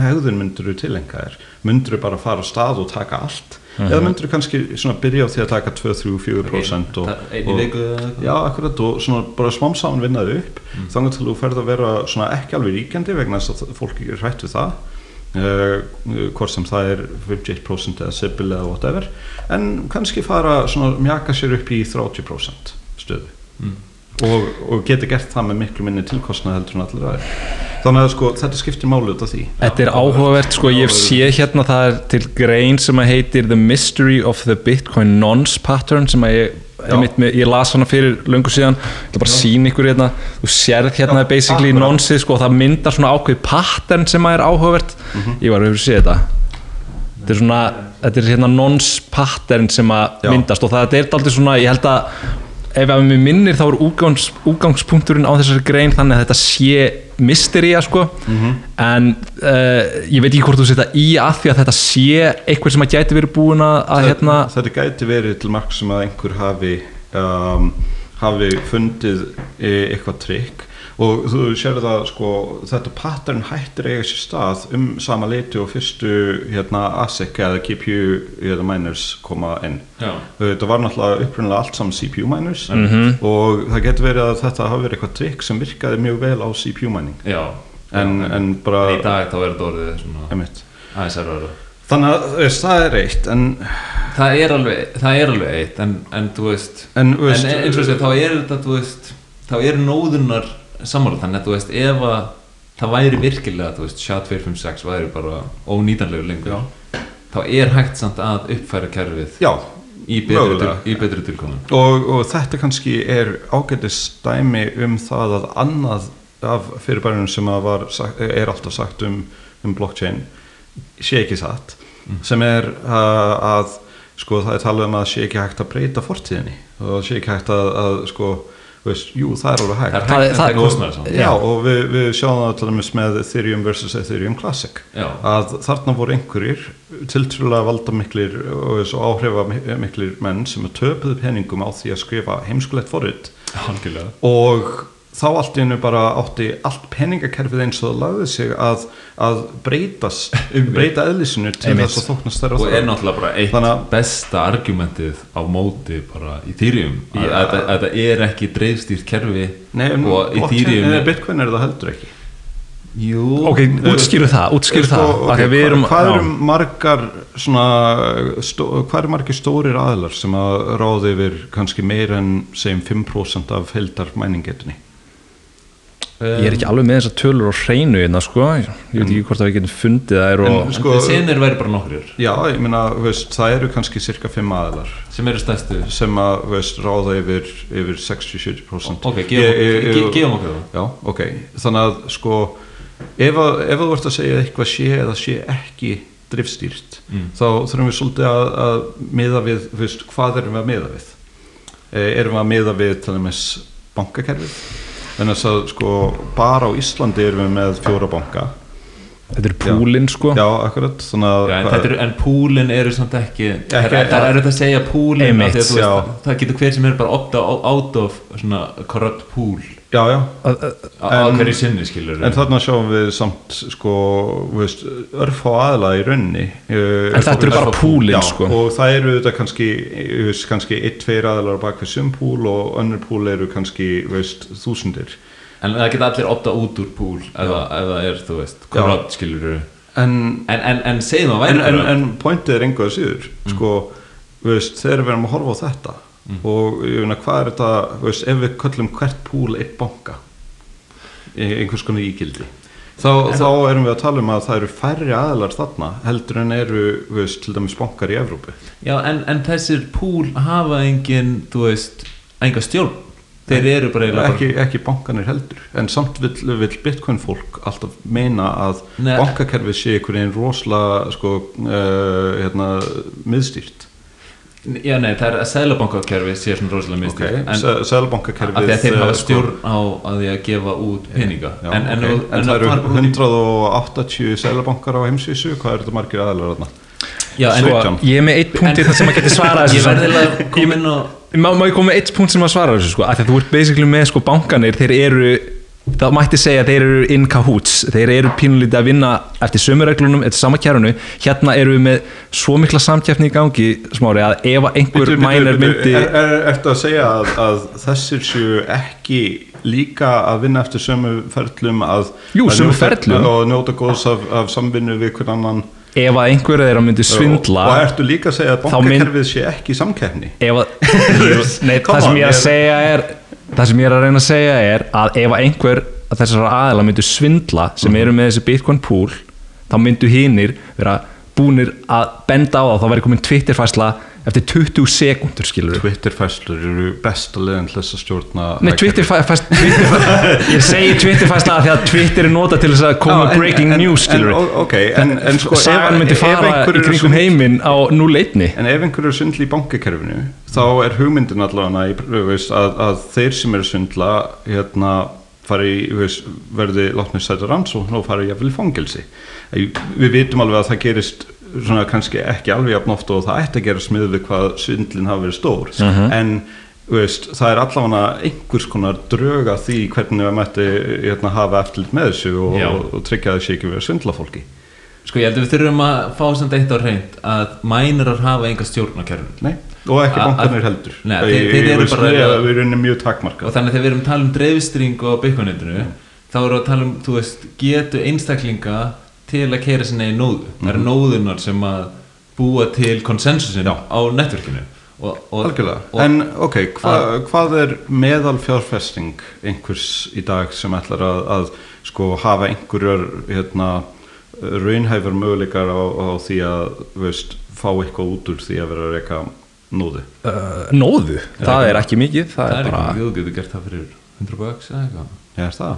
hegðun myndur þú tilenga þér myndur þú bara fara á stað og taka allt eða myndur þú kannski byrja á því að taka 2, 3, 4% og, Það- einn í og, viku já, akkurat og svona bara smám saman vinnaði upp. Mm. þannig til þú ferð að vera svona ekki alveg ríkjandi vegna þess að fólk er hrætt við það. Uh, hvort sem það er 51% eða sibil eða whatever. En kannski fara svona mjaka sér upp í 30% stöðu. Mm. Og, og geti gert það með miklu minni tilkostnað heldur en allir aðeir þannig að sko þetta skiptir máli út af því. Þetta er áhugavert, sko, ég sé hérna það er til grein sem að heitir The Mystery of the Bitcoin Nonce Pattern sem að ég, með, ég las hana fyrir löngu síðan, ég ætla bara að sína ykkur hérna, þú sérð hérna Já, basically nonce, sko, og það myndar svona ákveð pattern sem að er áhugavert. Mhm. ég var að hefur séð þetta. Þetta er svona, þetta er hérna nonce pattern sem að Já. myndast og það er aldrei svona, ég held að ef að mér minnir þá er útgangs, útgangspunkturinn á þessari grein þannig að þetta sé mystería sko Mhm. en uh, ég veit ekki hvort þú setja í að því að þetta sé eitthvað sem að gæti verið búin að, að hérna þetta gæti verið til mark sem að einhver hafi um, hafi fundið e, eitthvað trikk og þú sér það sko þetta pattern hættir eiga sér stað um sama leiti og fyrstu hérna ASIC eða GPU hérna, miners koma inn Já. þetta var náttúrulega upprunnilega allt saman CPU miners Mhm. og það getur verið að þetta hafi verið eitthvað trikk sem virkaði mjög vel á CPU mining Já. en, Já, en bara í dag þá er þetta orðið svona einmitt. aðeins erfara þannig að þú veist, það er eitt en, það er alveg, það er alveg eitt en, en þú veist en, þú en veist eins og þess að þá er þetta þú veist, þá er nóðunar sammála þannig að þú veist ef að það væri virkilega þú veist SHA-256 væri bara ónýtanlegur lengur Já. þá er hægt samt að uppfæra kerfið já, í betri, til, Mögulega. í betri tilkomin og, og þetta kannski er ágætis dæmi um það að annað af fyrirbærunum sem að var, er alltaf sagt um, um blockchain sé ekki satt sem er uh, að sko það er talað um að sé ekki hægt að breyta fortíðinni og sé ekki hægt að, að sko veist, jú það er alveg hægt. Það er Það- er kostnæður samt Já, og við, við sjáum það til dæmis með Ethereum versus Ethereum Classic. Já. að þarna voru einhverjir tiltrúlega valda miklir og áhrifa miklir menn sem töpuðu peningum á því að skrifa heimskulegt forrið og þá allt í hennu bara átti allt peningakerfið eins og það lagði sig að, að breytast [laughs] breyta eðlisinu til Einmitt. þess að þóknast þeirra og er náttúrulega bara eitt Þannig besta argumentið á móti bara í Ethereum. Að, Já. að, að þetta er ekki dreifstýrt kerfi Nei, en nei, Bitcoin er það heldur ekki. Jú, ok, útskýru það, útskýru Sko, það. ok, okay, við erum, hvað, eru margar svona, stó, hvað eru margir stórir aðlar sem að ráði yfir kannski meir en segjum 5% af heldar mæningetunni ég er ekki alveg með þessar tölur og hreinu hérna sko, ég veit ekki hvort að við getum fundið þær og En- sko, senir væri bara nokkur já, ég veist, það eru kannski cirka 5 aðlar sem eru stærstu. sem að veist, ráða yfir, yfir 60-70% ok, gefum okkur það. Já, ok, þannig að sko ef, að, ef þú ert að segja að eitthvað sé eða sé ekki drifstýrt Mm. þá þurfum við svolítið að, að miða við, veist, hvað erum við að miða við? E, erum við að miða við til dæmis bankakerfið en þess að sko bara á Íslandi erum við með fjóra banka. Þetta er púlinn sko. Já, akkurat. Þannig að Já, en, er, en púlin eru samt ekki það Ekki- er, er þetta að segja púlin Einmitt, af því að þú já. veist, það getur hver sem er bara opta out of svona corrupt pool já, já, Að- að- á á hverju sinni skilur en þarna sjáum við samt sko, þú veist, örfá aðla í raunni en þetta er bara púlinn Já, sko. og það eru þetta kannski, þú veist, kannski eitt, tveir aðlar á bakvið sum púl og önnur púl eru kannski þú veist, þúsundir. En það geta allir opta út úr púl ef, það- er, þú veist, corrupt skilur en, en, en, en segjum að væri en, en, pointið er engu að síður sko, þú veist, þegar við erum að horfa á þetta og ég meina, hvað er þetta veist, ef við köllum hvert púl eitt banka einhvers konar ígildi þá, þá erum við að tala um að það eru færri aðlar þarna heldur en eru veist, til dæmis bankar í Evrópu. Já, en, en þessir púl hafa engin, þú veist, enga stjórn. Þeir eru bara eiginlega ekki, ekki bankanir heldur. En samt vill, vill bitcoin fólk alltaf meina að Nei. bankakerfið sé einhvern veginn rosalega sko, uh, hérna, miðstýrt Já, nei, það er að sælabankakerfi sé svona rosalega mistið en Se- af því að þeir eh, hafa sko- stjórn á að því að gefa út peninga. Já, en, en, ok. en, en það eru fara út í- 180 seðlabankar á heimsvísu, hvað eru þetta margir aðalar þarna? Já, en, Sko, en, ég er með eitt punkt í það sem að geti svarað [laughs] ég þessu verði að koma inn og Má, má ég koma með eitt punkt sem að svara þessu sko, af því að þú ert basically með sko bankanir, þeir eru það mætti segja að þeir eru in cahoots. Þeir eru pínulítið að vinna eftir sömurreglunum, eftir sama kjærunu hérna eru við með svo mikla samkjæfni í gangi smári að ef einhver mænir myndi Er, ertu að segja að, að þessir séu ekki líka að vinna eftir sömu ferlum að Jú, að sömu ferlum. og njóta góðs af, af samvinnu við hvern annan? Ef að einhver þeirra myndi svindla og, og ertu líka að segja að Þá mynd- bankakerfið sé ekki að, [laughs] nei, það sem ég er að segja er það sem ég er að reyna að segja er að ef einhver að þessar aðeila myndu svindla sem Mhm. eru með þessi bitcoin pool þá myndu hinnir vera búnir að benda á það þá væri komin Twitter-fæsla eftir 20 sekundur skilur við Twitter-fæslur eru besta liðin til þess að stjórna Nei, Twitter, fæst, Twitter [laughs] ég segi Twitter fæsla því að Twitter er notað til þess að koma en- breaking en- news skilur við ok, en- en sko, sagan myndi fara í kringum heiminn á núleitni En ef einhverju er svindli í bankakerfinu þá er hugmyndin allavega veist, að, að þeir sem eru svindla hérna, fari, veist, verði látnir sæta rannsókn og fari jafnvel í fangelsi. Við vitum alveg að það gerist svona kannski ekki alveg jafn oft og það ætti að gera smið við hvað svindlin hafi verið stór. En þú veist, það er allavega einhvers konar dröga því hvernig við mætti hérna, hafa eftirlit með þessu og, og, og tryggja þessu ekki við að svindla fólki. Sko ég held að við þurfum að fá samt eitt á reynd að mænurar hafa enga stjórn á kerfinu. Nei, og ekki að- heldur. Nei, þeir- þeir eru bara- við- erum mjög og takmarkað þannig að þegar við erum að tala um dreifstring og bitcoinindinu þá erum við að tala um, þú veist, getu einstaklinga til að keira sinni í nóðu. Það Mhm. eru nóðunar sem að búa til konsensusin á netverkinu og, og, Algjörlega, og, en ok, hva, hvað er meðal fjárfesting einhvers í dag sem ætlar að, að sko hafa einhverjar hérna, raunhæfur möguleikar á, á því að veist, fá eitthvað út úr því að vera að reyka nóðu? Uh, nóðu, það er ekki mikið það, það er bara ekki, þú getur gert það fyrir 100 bucks eða eitthvað. Já, það?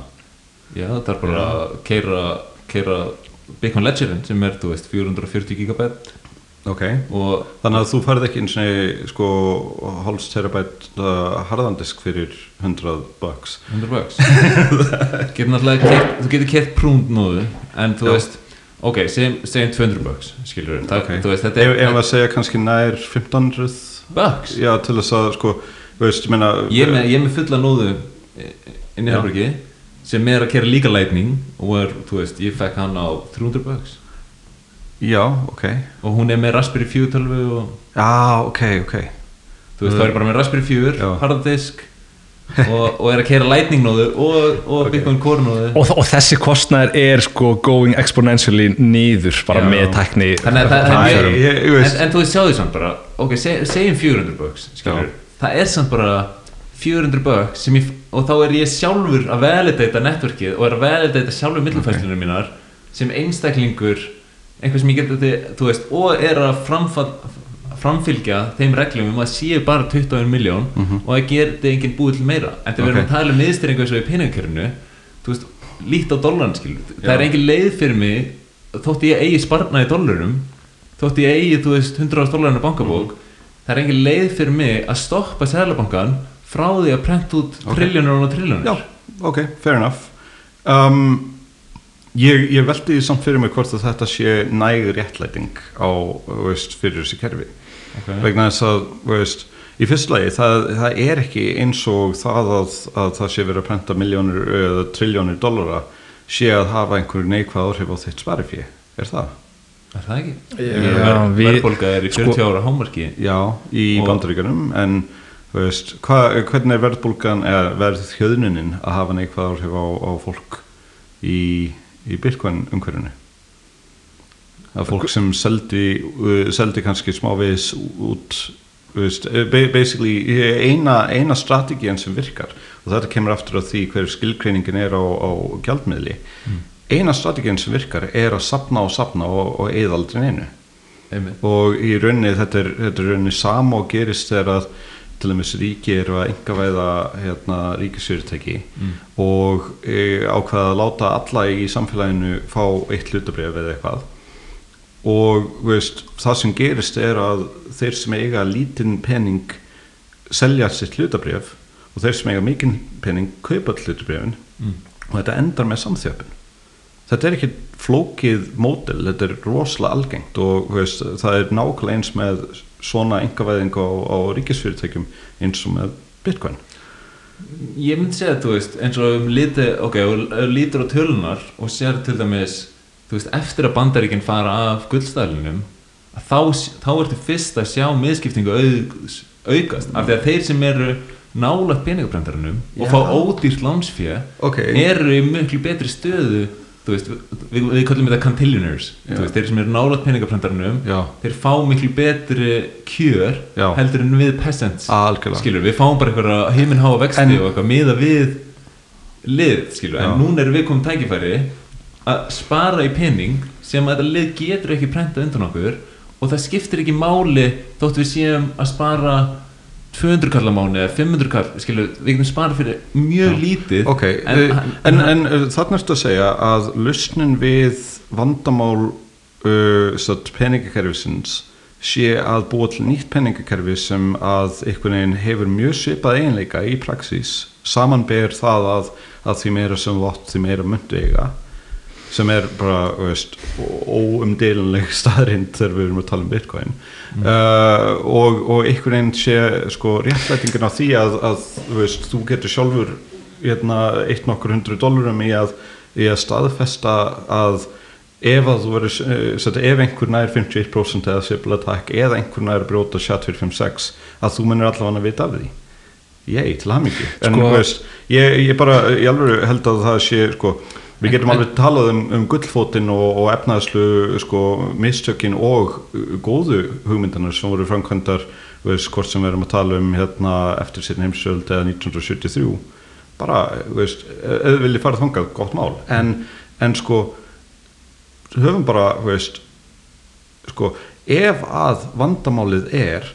já, það er bara að keira, keira Bitcoin Ledgerin sem er, þú veist, 440 gigabit Ok, og þannig að þú færð ekki eins og sko hálfs terabæt uh, harðandisk fyrir 100 bucks. 100 bucks. [laughs] Þú getur kert prúnd nóðu en þú Já. veist ok, segjum, segjum 200 bucks skilur við, Ok. þú veist, þetta Ef, er að segja kannski nær 1500 bucks? Já, til þess að sko, veist, ég meina ég er með, er með fulla nóðu inn í herbergi sem er að kera líka lightning og er, þú veist, ég fekk hann á 300 bucks. Já, ok. Og hún er með Raspberry 4 tölvu og Já, ok, ok. Þú veist, það er bara með Raspberry 4 Já. harddisk og, og er að kera lightning nóðu og, og Bitcoin Core nóðu. Og, og þessi kostnæður er sko going exponentially niður bara Já. með tækni þannig að það, það er mjög ég- ég veist- en, en þú veist sjáðu samt bara ok, seg, segjum 400 bucks skilur, það er samt bara 400 bucks sem ég, og þá er ég sjálfur að validata networkið og er að validata sjálfur millumfæslunum mínar sem einstaklingur einhver sem ég þú veist og er að framfylgja þeim reglum um að séu bara 21 miljón og að gera enginn búið til meira. En þegar við erum að tala um miðstyringu eins og í veist, líkt á skilur það er engin leið fyrir mig þótt ég eigi sparnað í dollarum þótt ég eigi, þú veist, 100 dólarinn á bankabók það er engin leið fyrir mig að stoppa sælabankan frá því að prenta út Ok. triljónur og triljónur Já, ok, fair enough um, Ég, ég veldi samt fyrir mig hvort að þetta sé næg réttlæting á, þú veist, fyrir þessi kerfi okay. vegna þess að, þú veist í fyrst lagi, það, það er ekki eins og það að, að það sé verið að prenta miljónir eða triljónir dollara sé að hafa einhverju neikvæð áhrif á þitt sparifí, er það? er það ekki? Verðbólga er í 40 Sko- ára hámarki Já, í bandaríkjunum en veist, hva, hvernig er verðbólgan eða verð hjöðnunin að hafa neikvæð áhrif á, á fólk í, í Bitcoin umhverfinu? Að fólk sem seldi, uh, seldi kannski smávegis út veist, eh, ba- basically eina, eina strategían sem virkar og þetta kemur aftur á því hver skilgreiningin er á, á gjaldmiðli. Eina strategían sem virkar er að sapna og sapna og, og eða aldrei neinu. Einmitt. og í rauninni þetta er, þetta er rauninni sama og gerist þegar að til dæmis ríki eru að engavæða hérna, ríkisfyrirtæki og e, ákveða að láta alla í samfélaginu fá eitt hlutabrif eða eitthvað. Og veist, það sem gerist er að þeir sem eiga lítinn pening selja sitt hlutabrjöf og þeir sem eiga mikinn pening kaupa hlutabrjöfin Mm. og þetta endar með samþjöpun þetta er ekki flókið mótil, þetta er rosalega algengt og veist, það er nákvæmlega eins með svona engavæðing á, á ríkisfyrirtækjum eins og með bitcoin? Ég myndi segja, þú veist, eins og um liti, ok, lítur á tölunar og sér til dæmis, þú veist, eftir að bandaríkinn fara af gullstæðlinum, að þá, þá ertu fyrst að sjá miðskiptingu auð, aukast, af því að þeir sem eru nálægt peningabrendarinum og fá ódýrt lánsfjö Ok. eru í miklu betri stöðu veist, við, við kallum þetta þú veist, þeir sem eru nálægt peningabrendarinum Já. þeir fá miklu betri kjör Já. heldur en við peasants skilur, við fáum bara eitthvað heiminháa vexti En- og eitthvað miða við lið, skilur, Já. en núna erum við komum tækifæri að spara í pening sem að þetta lið getur ekki prentað undan okkur og það skiptir ekki máli þótt við séum að spara 200 kall á mánu eða 500 kall, skilur, við getum spara fyrir mjög lítið. Ok, en, en, hann- en, en uh, þarna ertu að segja að lausnin við vandamál uh, peningakerfisins sé að búa til nýtt peningakerfi sem að einhvern veginn hefur mjög svipað eiginleika í praxís. Samanber það að, að því meira sem vott því meira myndu eiga sem er bara veist, óumdeilanleg [laughs] staðrind þegar við erum að tala um bitcoin. Uh, og, og einhvern veginn sé sko réttlætingin á því að, að veist, þú getur sjálfur hérna, eitt nokkur hundru dólarum í að, í að staðfesta að ef að þú verður eh, sagt, ef einhver nær 51% eða sipla takk eða einhver nær brjóta chat 456 að þú munir allavega að vita af því. Ég, til hamingi en Sko- veist, ég, ég bara ég alveg held að það sé sko, við getum alveg talað um, um gullfótinn og, og efnaðslu sko, mistökin og uh, góðu hugmyndanar sem voru framkvæmdar veist, hvort sem við erum að tala um hérna, eftir sérna heimsöld eða 1973 bara, veist, þið viljið fara þangað, gott mál. En, en sko höfum bara, veist sko, ef að vandamálið er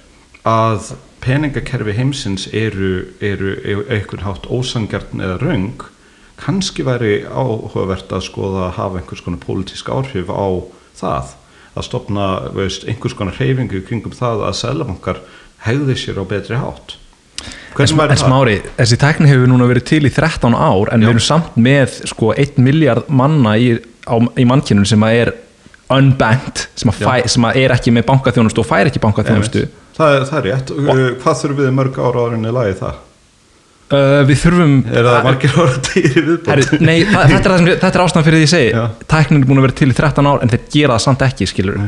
að peningakerfi heimsins eru, eru einhvern hátt ósangjarn eða röng kannski væri áhugavert að skoða að hafa einhvers konar pólitísk áhrif á það að stopna veist, einhvers konar hreyfingu kringum það að selabankar hegði sér á betri hátt. En, sm en smári, þessi tækni hefur núna verið til í 13 ár en Já. við erum samt með sko 1 miljard manna í, í mannkynun sem að er unbanked, sem að, fæ, sem að er ekki með bankaþjónustu og fær ekki bankaþjónustu. Það, er- það er rétt. Uh, hvað þurfum við mörg ára árinni lagi það? Uh, Við þurfum er það margir ára dýri viðbót? Herri, nei, það, [laughs] þetta, er er ástæðan fyrir því ég segi. Tæknin er búin að vera til í 13 ár en þeir gera það samt ekki, skilur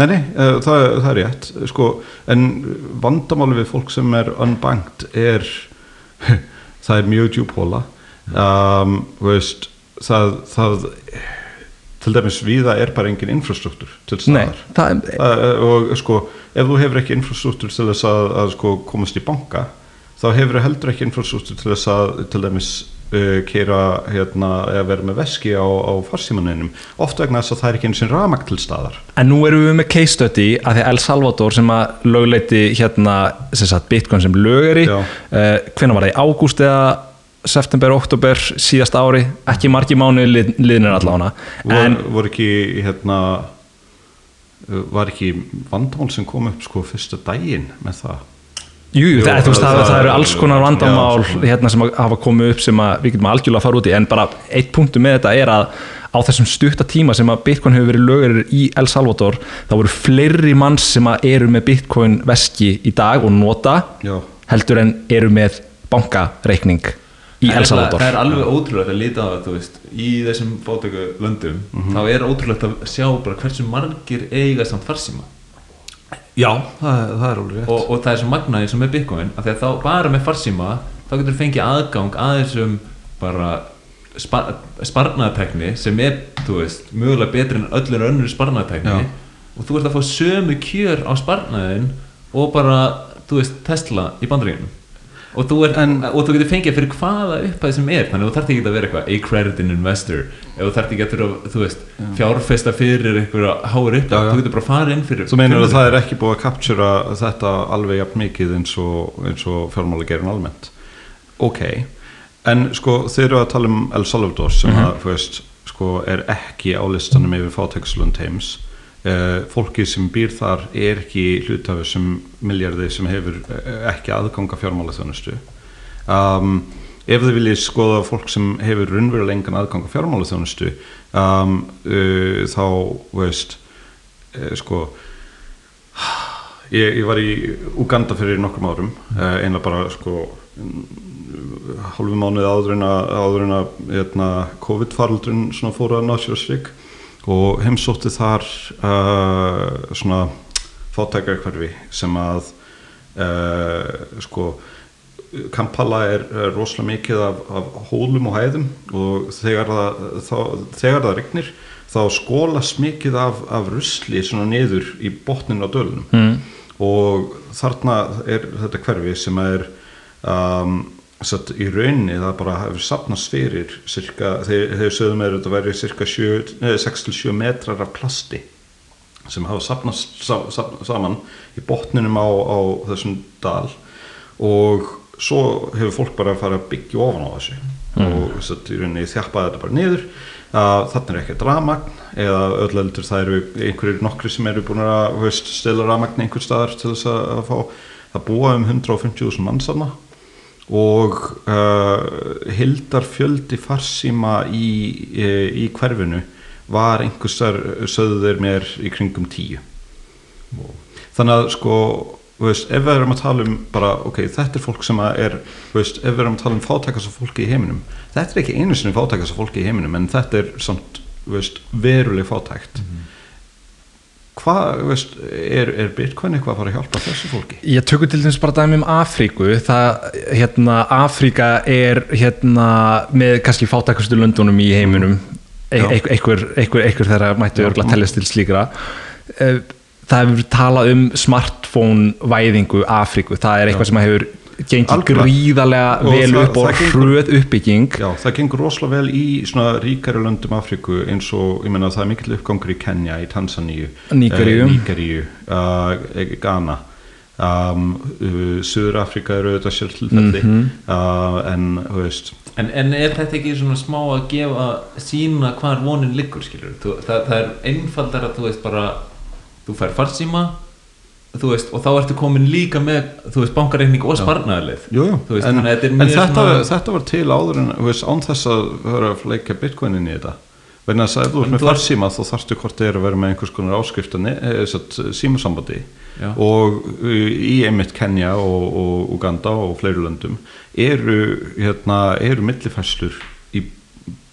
Nei, nei, uh, það, það er rétt. Sko, en vandamáli við fólk sem er unbanked er [laughs] það er mjög djúpóla um, veist, það, það til dæmis viða er bara engin infrastruktúr til Nei, staðar það, uh, og sko, ef þú hefur ekki infrastruktúr til þess að, að sko, komast í banka þá hefur þú heldur ekki infrastruktúr til þess að til dæmis uh, keira hérna, eða vera með veski á, á farsímaninum. Oft vegna þess að það er ekki eins og ramag til staðar. En nú erum við með case study að því El Salvador sem að lögleiti hérna sem sagt Bitcoin sem lögari Já. uh, hvenær var það? Í ágúst eða september, oktober síðast ári? Ekki margi mánu lið, liðnir Vor, en voru ekki hérna uh, var ekki vandamál sem kom upp sko fyrsta daginn með það jú, jú, það, veist, það, það- það eru alls konar já, vandamál svo- hérna sem hafa komið upp sem við getum algjörlega að fara út í en bara eitt punktu með þetta er að á þessum stutta tíma sem að Bitcoin hefur verið lögurir í El Salvador þá voru fleiri manns sem eru með Bitcoin veski í dag og nota Já. heldur en eru með bankareikning í El Salvador. það er alveg ótrúlegt að líta á þú veist, í þessum fótöku löndum Mhm. þá er ótrúlegt að sjá hversu margir eiga samt farsíma Já, það, það er alveg rétt. Og, og það er svo magnaði sem með Bitcoin að því að þá bara með farsíma þá getur þú fengið aðgang að þessum bara spar, sparnaðatekni sem er, þú veist, mögulega betri en öllur önnur sparnaðatekni og þú ert að fá sömu kjör á sparnaðin og bara, þú veist, Tesla í bandaríunum og þú, er, En- og þú getur fengið fyrir hvaða upphæð sem er þannig að þú þarft ekki að vera eitthvað accredited investor eða þú þarft ekki að þú veist fjárfesta fyrir einhverja háur upphæð Já, já. þú getur bara farið inn fyrir Þú meinar að 500. það er ekki búið að captura þetta alveg jafn mikið eins og, og fjármálagerin almennt Ok, en sko þeir eru að tala um El Salvador sem að, þú veist, sko er ekki á listanum yfir fátækslund heims uh, fólki sem býr þar er ekki hlutafur sem miljardi sem hefur uh, ekki aðganga fjármála þjónustu um, ef þið viljið skoða fólk sem hefur raunverulega engan aðganga fjármála þjónustu um, uh, þá veist uh, sko ég, ég var í Uganda fyrir nokkrum árum uh, einlega bara sko hálfu mánuði áður en að, hérna, COVID-faraldrun svona fóru að náttúrsvík og heimsótti þar uh, svona fátækarkvarfi sem að uh, sko Kampala er, er rosalega mikið af, af hólum og hæðum og þegar það, þá, þegar það regnir þá skólast mikið af, af rusli svona niður í botninu á dölunum mm. og þarna er þetta hverfi sem er um, satt, í rauninni það bara hefur sapnast fyrir cirka, þeir, þeir sögum er þetta væri cirka 6-7 metrar af plasti sem hafa sapnast sa, sa, saman í botninum á, á þessum dal og svo hefur fólk bara að fara að byggja ofan á þessu mm. og satt, í rauninni þjappaði þetta bara niður að þarna er ekki drafmagn eða öll eldur það eru einhverjir nokkri sem eru búin að veist, stela drafmagn einhver staðar til þess að, að fá það búa um 150.000 mann saman og uh, hildar fjöldi farsíma í, í, í hverfinu var einhversar sögðu þeir mér í kringum tíu þannig að sko veist, ef við erum að tala um bara, ok, þetta er fólk sem er veist, ef við erum að tala um fátækast fólki í heiminum þetta er ekki einu sinni fátækast fólki í heiminum en þetta er samt veist, veruleg fátækt mm -hmm. Hvað, veist, er, er Bitcoin eitthvað að fara að hjálpa þessu fólki? Ég tökur til dæmis bara dæmi um Afríku. Það, hérna, Afríka er hérna með kannski fátækastu löndunum í heiminum. E einhver, einhver, þeirra mættu örgulega tellast til slíkra. Það hefur talað um smartphone væðingu Afríku, það er eitthvað sem hefur gengið gríðarlega og vel það, upp og hröð uppbygging. Já, það gengur rosalega vel í svona ríkari löndum Afríku eins og, ég menna það er mikill uppgangur í Kenya, í Tansaníu Níkaríu, eh, Níkaríu uh, Ghana. Um, uh, Suður Afríka eru þetta sjálftilfelli mm -hmm. uh, en, þú veist. En, en er þetta ekki svona smá að gefa sína hvar vonin liggur, skilur? Þú, það, það er einfaldar að þú veist bara þú fær farsíma Veist, og þá ertu komin líka með þú veist, bankareikning og sparnaðarleif en, en þetta, svona... þetta var til áður en veist, án þess að vera að fleika bitcoinin í þetta. Verðin að ef þú ert með farsíma þá þarfstu hvort þið eru að vera með einhvers konar áskrift eh, símasambandi. Og í einmitt Kenya og, og Uganda og fleiri löndum eru, hérna, eru millifæslur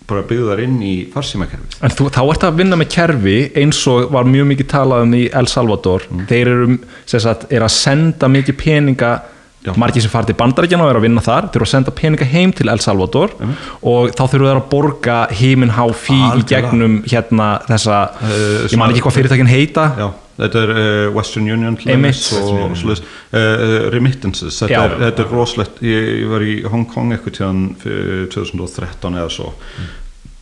bara byggðar inn í farsímakerfið. En þú, þá ert að vinna með kerfi eins og var mjög mikið talað um í El Salvador. Mm. þeir eru sagt, er að senda mikið peninga. Já. margir sem fara til bandaríkjana og er að vinna þar þeir eru að senda peninga heim til El Salvador. Mm. og þá þurfum þeir að borga heiminn há fí í gegnum hérna þessa, uh, ég man ekki hvað fyrirtækin heita. Já þetta er uh, Western Union og uh, remittances þetta er, þetta er rosalegt. Ég, ég var í Hong Kong eitthvað tíðan 2013 eða svo. Mm.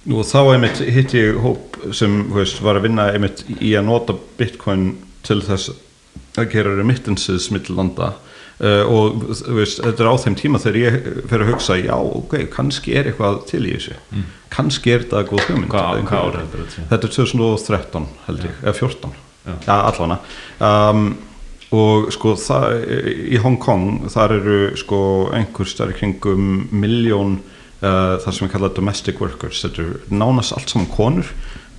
Og þá einmitt hitt ég hóp sem veist, var að vinna einmitt í að nota bitcoin til þess að gera remittances mittlanda uh, og veist, þetta er á þeim tíma þegar ég fer að hugsa já ok, kannski er eitthvað til í þessu. Mm. kannski er þetta góð hugmynd. Þetta? Er 2013 held ég, eða 14 ja, allavega um, og sko það, í Hong Kong þar eru sko einhver starf kringum miljón uh, það sem við kalla domestic workers þetta eru nánast allt saman konur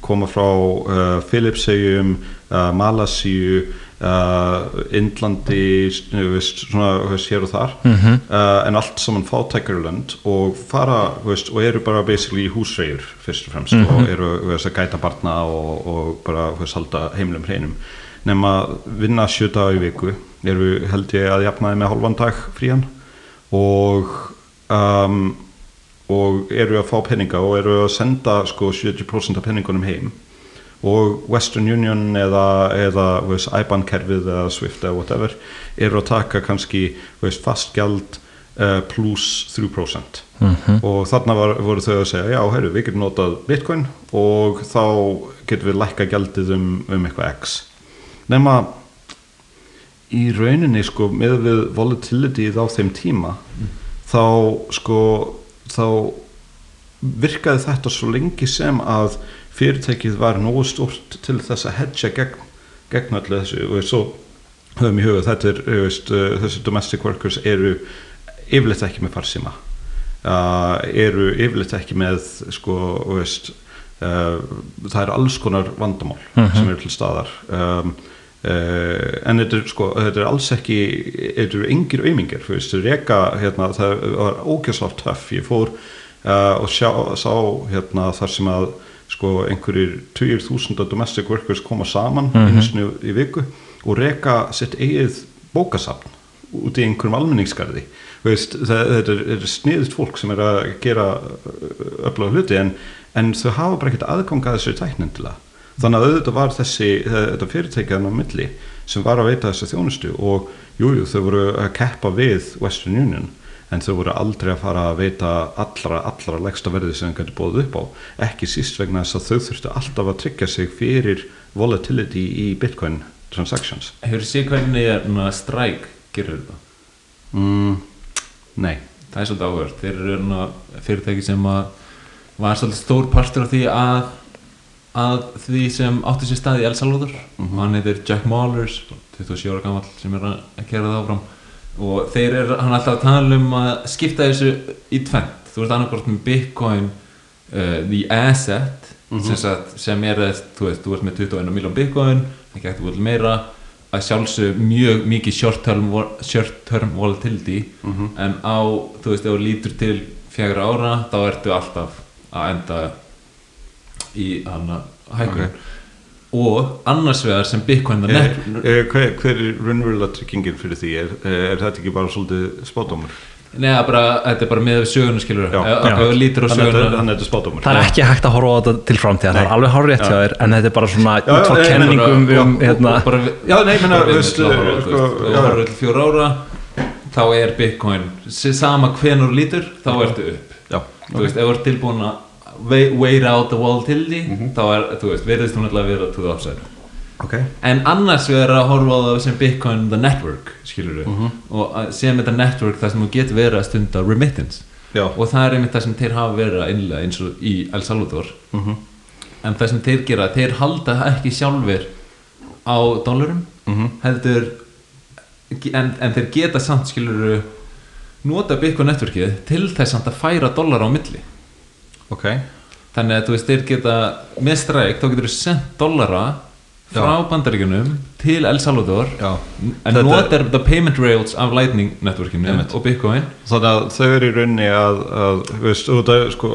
koma frá uh, Philipshegjum uh, Malasíu uh, Indlandi veist, svona veist, hér og þar mm -hmm. en allt saman fátækjurlönd og fara veist, og eru bara basically í húsreyður fyrst og fremst mm -hmm. og eru að gæta barna og, og bara halda heimlum hreinum nema vinna sjö dag í viku eru held ég að jafnaði með halvan dag frían og um, og eru að fá peninga og eru að senda sko 70% af peningunum heim og Western Union eða, eða veist, IBAN kerfið eða Swift eða whatever eru að taka kannski veist, fast gjald uh, pluss 3% mm -hmm. og þarna var, voru þau að segja já, heyrðu, við getum notað bitcoin og þá getum við lækka gjaldið um, um eitthvað x nema í rauninni sko með við volatility á þeim tíma mm. þá sko þá virkaði þetta svo lengi sem að fyrirtækið var nógu stort til þess að hedja gegn, gegn allir þessu. Og svo höfum í huga þetta er veist, uh, þessi domestic workers eru yfirleitt ekki með farsíma. Uh, eru yfirleitt ekki með sko, veist uh, það er alls konar vandamál sem eru til staðar. Um, Uh, en þetta er, sko, þetta er alls ekki þetta eru engir auðmingar hérna, það var ógæslátt töff ég fór uh, og sjá, sá hérna, þar sem að sko, einhverjir 20.000 domestic workers koma saman mm. -hmm. í viku og reka sitt eigið bókasafn út í einhverjum almenningskarði Veist, það, þetta er, er sniðut fólk sem er að gera öflaga hluti en, en þau hafa bara ekkert aðgang að þessu tæknindilega þannig að auðvitað var þessi þetta fyrirtækjan á milli sem var að veita þessu þjónustu og jújú jú, þau voru að keppa við Western Union en þau voru aldrei að fara að veita allra, allra legsta verði sem þau gæti bóðið upp á. Ekki síst vegna þess að þau þurftu alltaf að tryggja sig fyrir volatility í Bitcoin transactions. Hefur þið séð hvernig er stræk gerir þetta? mm, Nei. Það er svolítið áhverð Þeir eru fyrirtæki sem var svolítið stór partur af því að að því sem átti sér stað í El Salvador Mhm. og hann heitir Jack Maulers 27 ára gammal sem er að að gera það áfram og þeir eru, hann er alltaf að tala um að skipta þessu í tvent þú ert annarkvort með Bitcoin uh, the asset Mhm. sem, sagt, sem er þess, þú veist, þú ert með 21 miljón Bitcoin, það getur búin meira að sjálfsög mjög mikið short term, short term volatility Mhm. en á, þú veist, ef þú lítur til fjagra ára, þá ertu alltaf að enda í hana hækun og annars vegar sem Bitcoin er, er, hver, hver er raunverulega tryggingin fyrir því er, er þetta ekki bara svolítið spátumur neða bara, þetta er bara með söguna skilur er það er ekki hægt að horfa á þetta til framtíða það Nei. er alveg hárrétt hjá Já. þér en þetta er bara svona Já, út frá já, nei, kenningum um já, hérna, nei, sko, já. horfir til fjóra ára þá er Bitcoin sama hvenur lítur, þá ertu upp Já, þú veist, ef þú ert tilbúin að wait out the volatility Mhm. þá er, þú veist, verðist hún alltaf að vera to the upside. Ok. En annars við erum að horfa á það sem Bitcoin the network, skilur við Mhm. og að- sem þetta network þar sem þú getur verið að stunda remittance. Já, og það er einmitt það sem þeir hafa verið að innlega eins og í El Salvador. Mhm, en það sem þeir gera, þeir halda ekki sjálfur á dólarum mhm, heldur en, en þeir geta samt skilur nota Bitcoin networkið til þess að færa dólar á milli ok. Þannig að þú veist þeir geta með streik þá getur þú sendt dólara frá bandaríkunum til El Salvador Já, en notar the payment rails af Lightning networkinu Einmitt. og Bitcoin. Þannig að þau eru í rauninni að, að veist, er sko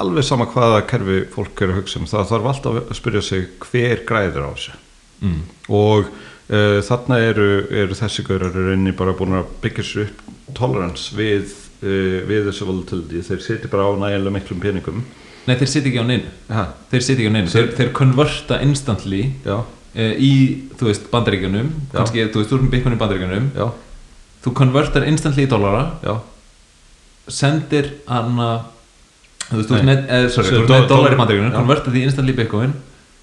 alveg sama hvaða kerfi fólk er að hugsa um það þarf alltaf að spyrja sig hver græður á þessu. Mm. og uh, þarna eru, eru þessi gaurar í rauninni bara búin að byggja sér upp tolerance við, við þessu volatility þeir siti bara á nægilega miklum peningum. Nei þeir sitja ekki á neinu. Ha, þeir sitja ekki á neinu, þeir, þeir konverta instantly já, uh, í, þú veist, bandaríkunum Já. kannski, þú veist, þú erum Bitcoin í bandaríkunum já, þú konvertar instantly í dólara já. Sendir hana þú veist, þú veist, net, eh, sorry, þú veist, með dólar í já. konvertar því instantly í Bitcoin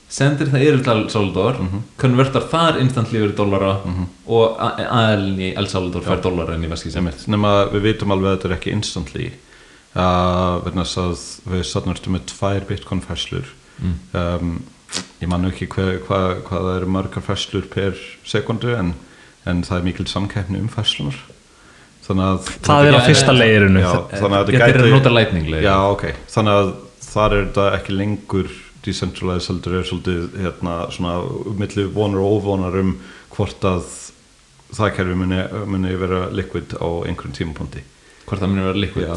sendir það yfir til El Salvador Mhm. konvertar þar instantly yfir dólara Mhm. og aðelin í El Salvador fær dólara en í veski sem Einmitt, nema við vitum alveg að þetta er ekki instantly. Uh, verðan að við satnarstum með tvær bitcoin fæslur Mm. um, ég man nú ekki hvað hva, hva það eru margar fæslur per sekundu en, en það er mikil samkeppni um fæslunar þannig að það er á fyrsta leirinu þannig að lightning leið já ok, þannig að þar er þetta ekki lengur decentralized heldur er svolítið hérna svona milli vonar og óvonar um hvort að það kerfi muni, muni vera liquid á einhverjum tímapunkti. Hvort það munir vera liquid?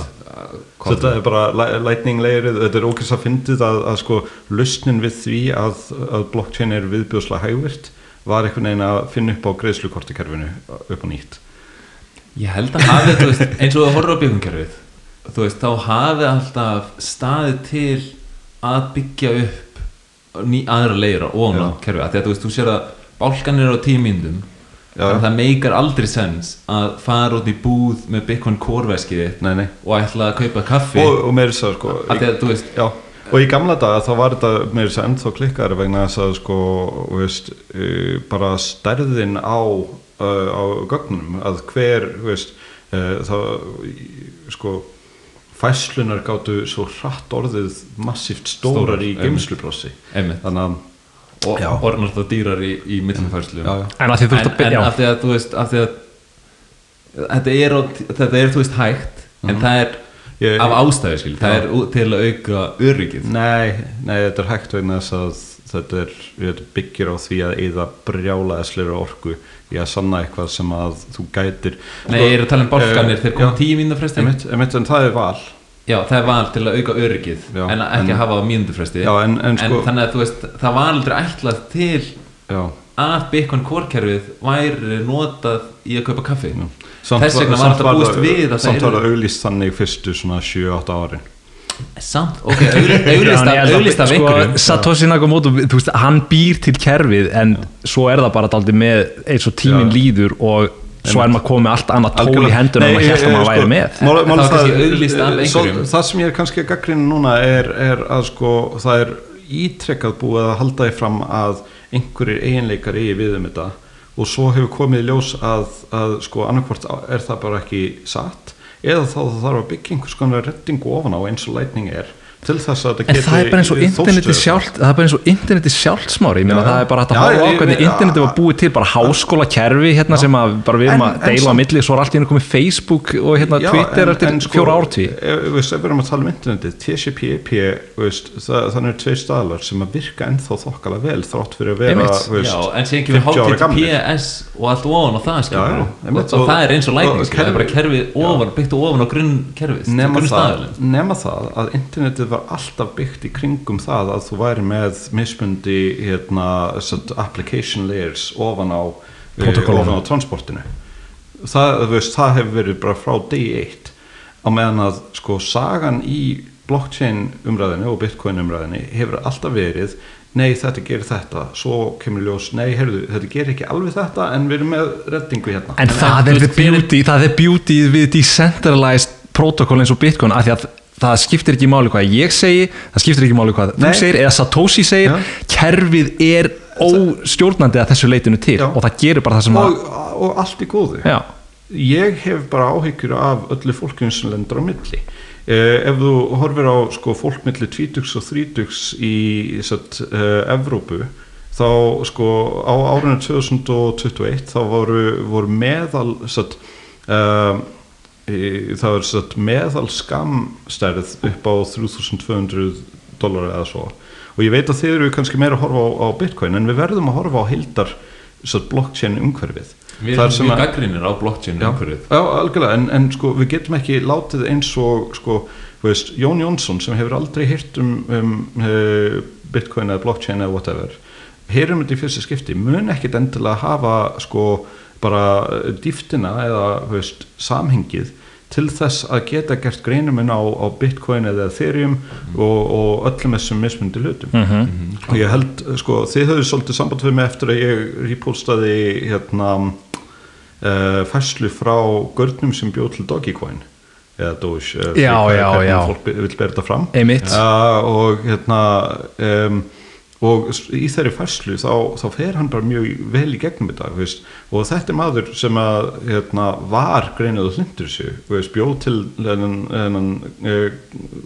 Þetta er bara li- lightning layerið þetta er ókvæmst að fyndið að, að sko lausnin við því að, að blockchain er viðbjóðslega hægvirt var einhvern veginn að finna upp á greiðslukortikerfinu upp á nýtt. Ég held að hafi, veist, eins og þú horfður á byggunkerfið þú veist, þá hafi alltaf staðið til að byggja upp ný aðra leira ofan á Já. kerfið, af því að þú veist, þú sér að bálkanir á tímyndum Já. þannig að það meikar aldrei sens að fara út í búð með Bitcoin kórveskið nei, nei. og ætla að kaupa kaffi og, og meiri svo sko, af því að, þú veist, Já, og í gamla daga þá var þetta þess að ennþá klikkar vegna þess að sko, veist, uh, bara stærðin á, uh, á gögnum að hver, veist, uh, þá, sko, fæslunar gátu svo hratt orðið massíft stórar Stórar, í geimslubrossi. Þannig að og orðnar það dýrar í, í já. en að því þú en, ert að en byrja af því að þú veist af því að þetta er, þetta er þú veist hægt en það er Ég- af ástæði skil það er til að auka öryggið. Nei, nei, þetta er hægt vegna þess að þetta er, þetta byggir á því að eða brjálaðisleira orku í að sanna eitthvað sem að þú gætir. Nei, ég er að tala um bálkanir, þeir koma tíu mínútur fresti. einmitt, einmitt, en það er val. Já, það er val til að auka öryggið Já, en ekki en- að hafa á mínútur fresti. Já, en- en sko- þannig að þú veist, það var aldrei ætlað til Já, að Bitcoin core kerfið væri notað í að kaupa kaffi. Þess vegna var alltaf búist við að Samt var það það auglýst þannig fyrstu svona 7-8 árin samt, ok, [laughs] einhverjum sko, Satoshi Nakamoto, þú veist, hann býr til kerfið en svo er það bara daldi með eins og tíminn Já. líður og svo er maður komið með allt annað tól í Nei, og maður hérst að maður sko, væri með mál- Það mál það- kannski auglýst af svo-. Það sem ég er kannski að gaggrina núna er, er að sko það er ítrekkað búið að halda því fram að einhverjir eiginleikar eigi við um þetta. Og svo hefur komið í ljós að, að sko annarkvort er það bara ekki satt eða þá það þarf að byggja einhvers konar rettingu ofan á eins og lightning er til þess að þetta En geti það er bara eins og interneti við það. sjálft það er bara eins og interneti sjálft smári ég meina Já. það er bara að Já, hafa á hvernig interneti var búið til bara háskóla kerfi hérna sem að bara við erum En- að en deila á milli svo er allt í hennu komið Facebook og hérna Já, Twitter en- eftir en sko, fjóra ártví veist, ef við erum að tala um internetið TCP/IP, það, þannig er tveir staðlar sem að virka ennþá þokkala vel þrátt fyrir að vera Einmitt. veist, Já, en síðan kemur 50 ára gamlir. Og allt ofan á það Já, já, og, og, það er eins og skilur, það er bara kerfið ofan, byggt ofan á grunn kerfið nema nema það að internetið var alltaf byggt í kringum það að þú væri með mismundi hérna, application layers ofan á, eh, ofan á transportinu. Það, veist, það hefur verið bara frá degi eitt á meðan að sko sagan í blockchain umræðinu og bitcoin umræðinu hefur alltaf verið nei þetta gerir þetta, svo kemur ljós nei heyrðu, þetta gerir ekki alveg þetta en við erum með reddingu hérna en það þú er beauty það er beauty við decentralized protocol eins og Bitcoin af því að það skiptir ekki máli hvað ég segi það skiptir ekki máli hvað Nei. þú segir eða Satoshi segir Já. kerfið er óstjórnandi að þessu leitinu til Já. og það gerir bara það sem og, og allt í góðu að já, ég hef bara áhyggjur af öllu fólkinu sem lendur á milli ef þú horfir á sko, fólk milli 20 og 30 í satt, eh, Evrópu þá sko á árinu 2021 þá voru, voru meðal satt, uh, það er satt, meðal skamstærð upp á 3200 dólar eða svo. Og ég veit að þið eru kannski meira að horfa á, á bitcoin en við verðum að horfa á hildar satt, blockchain umhverfið Við er erum sem mjög gaggrinir á blockchain Já, umhverfið. Já algjörlega, en, en sko, við getum ekki látið eins og sko, veist, Jón Jónsson sem hefur aldrei hýrt um, um uh, bitcoin eða blockchain eða whatever heyrum þetta í fyrsta skipti mun ekkit endilega hafa sko bara dýftina eða veist, samhengið til þess að geta gert greinuminn á, á bitcoin eða ethereum og, og öllum þessum mismundi hlutum. Og ég held, sko, þið höfðu svolítið samband við mig eftir að ég repóstaði hérna uh, fæslu frá görnum sem bjóð til Dogecoin eða Doge eða Já, því hvað- já, hvernig já. fólk vil þetta fram. Uh, og hérna um, og í þeirri fæslu þá, þá fer hann bara mjög vel í gegnum þetta veist, og þetta er maður sem að hérna, var greinað og hlindur þú veist, bjóð til þennan, uh,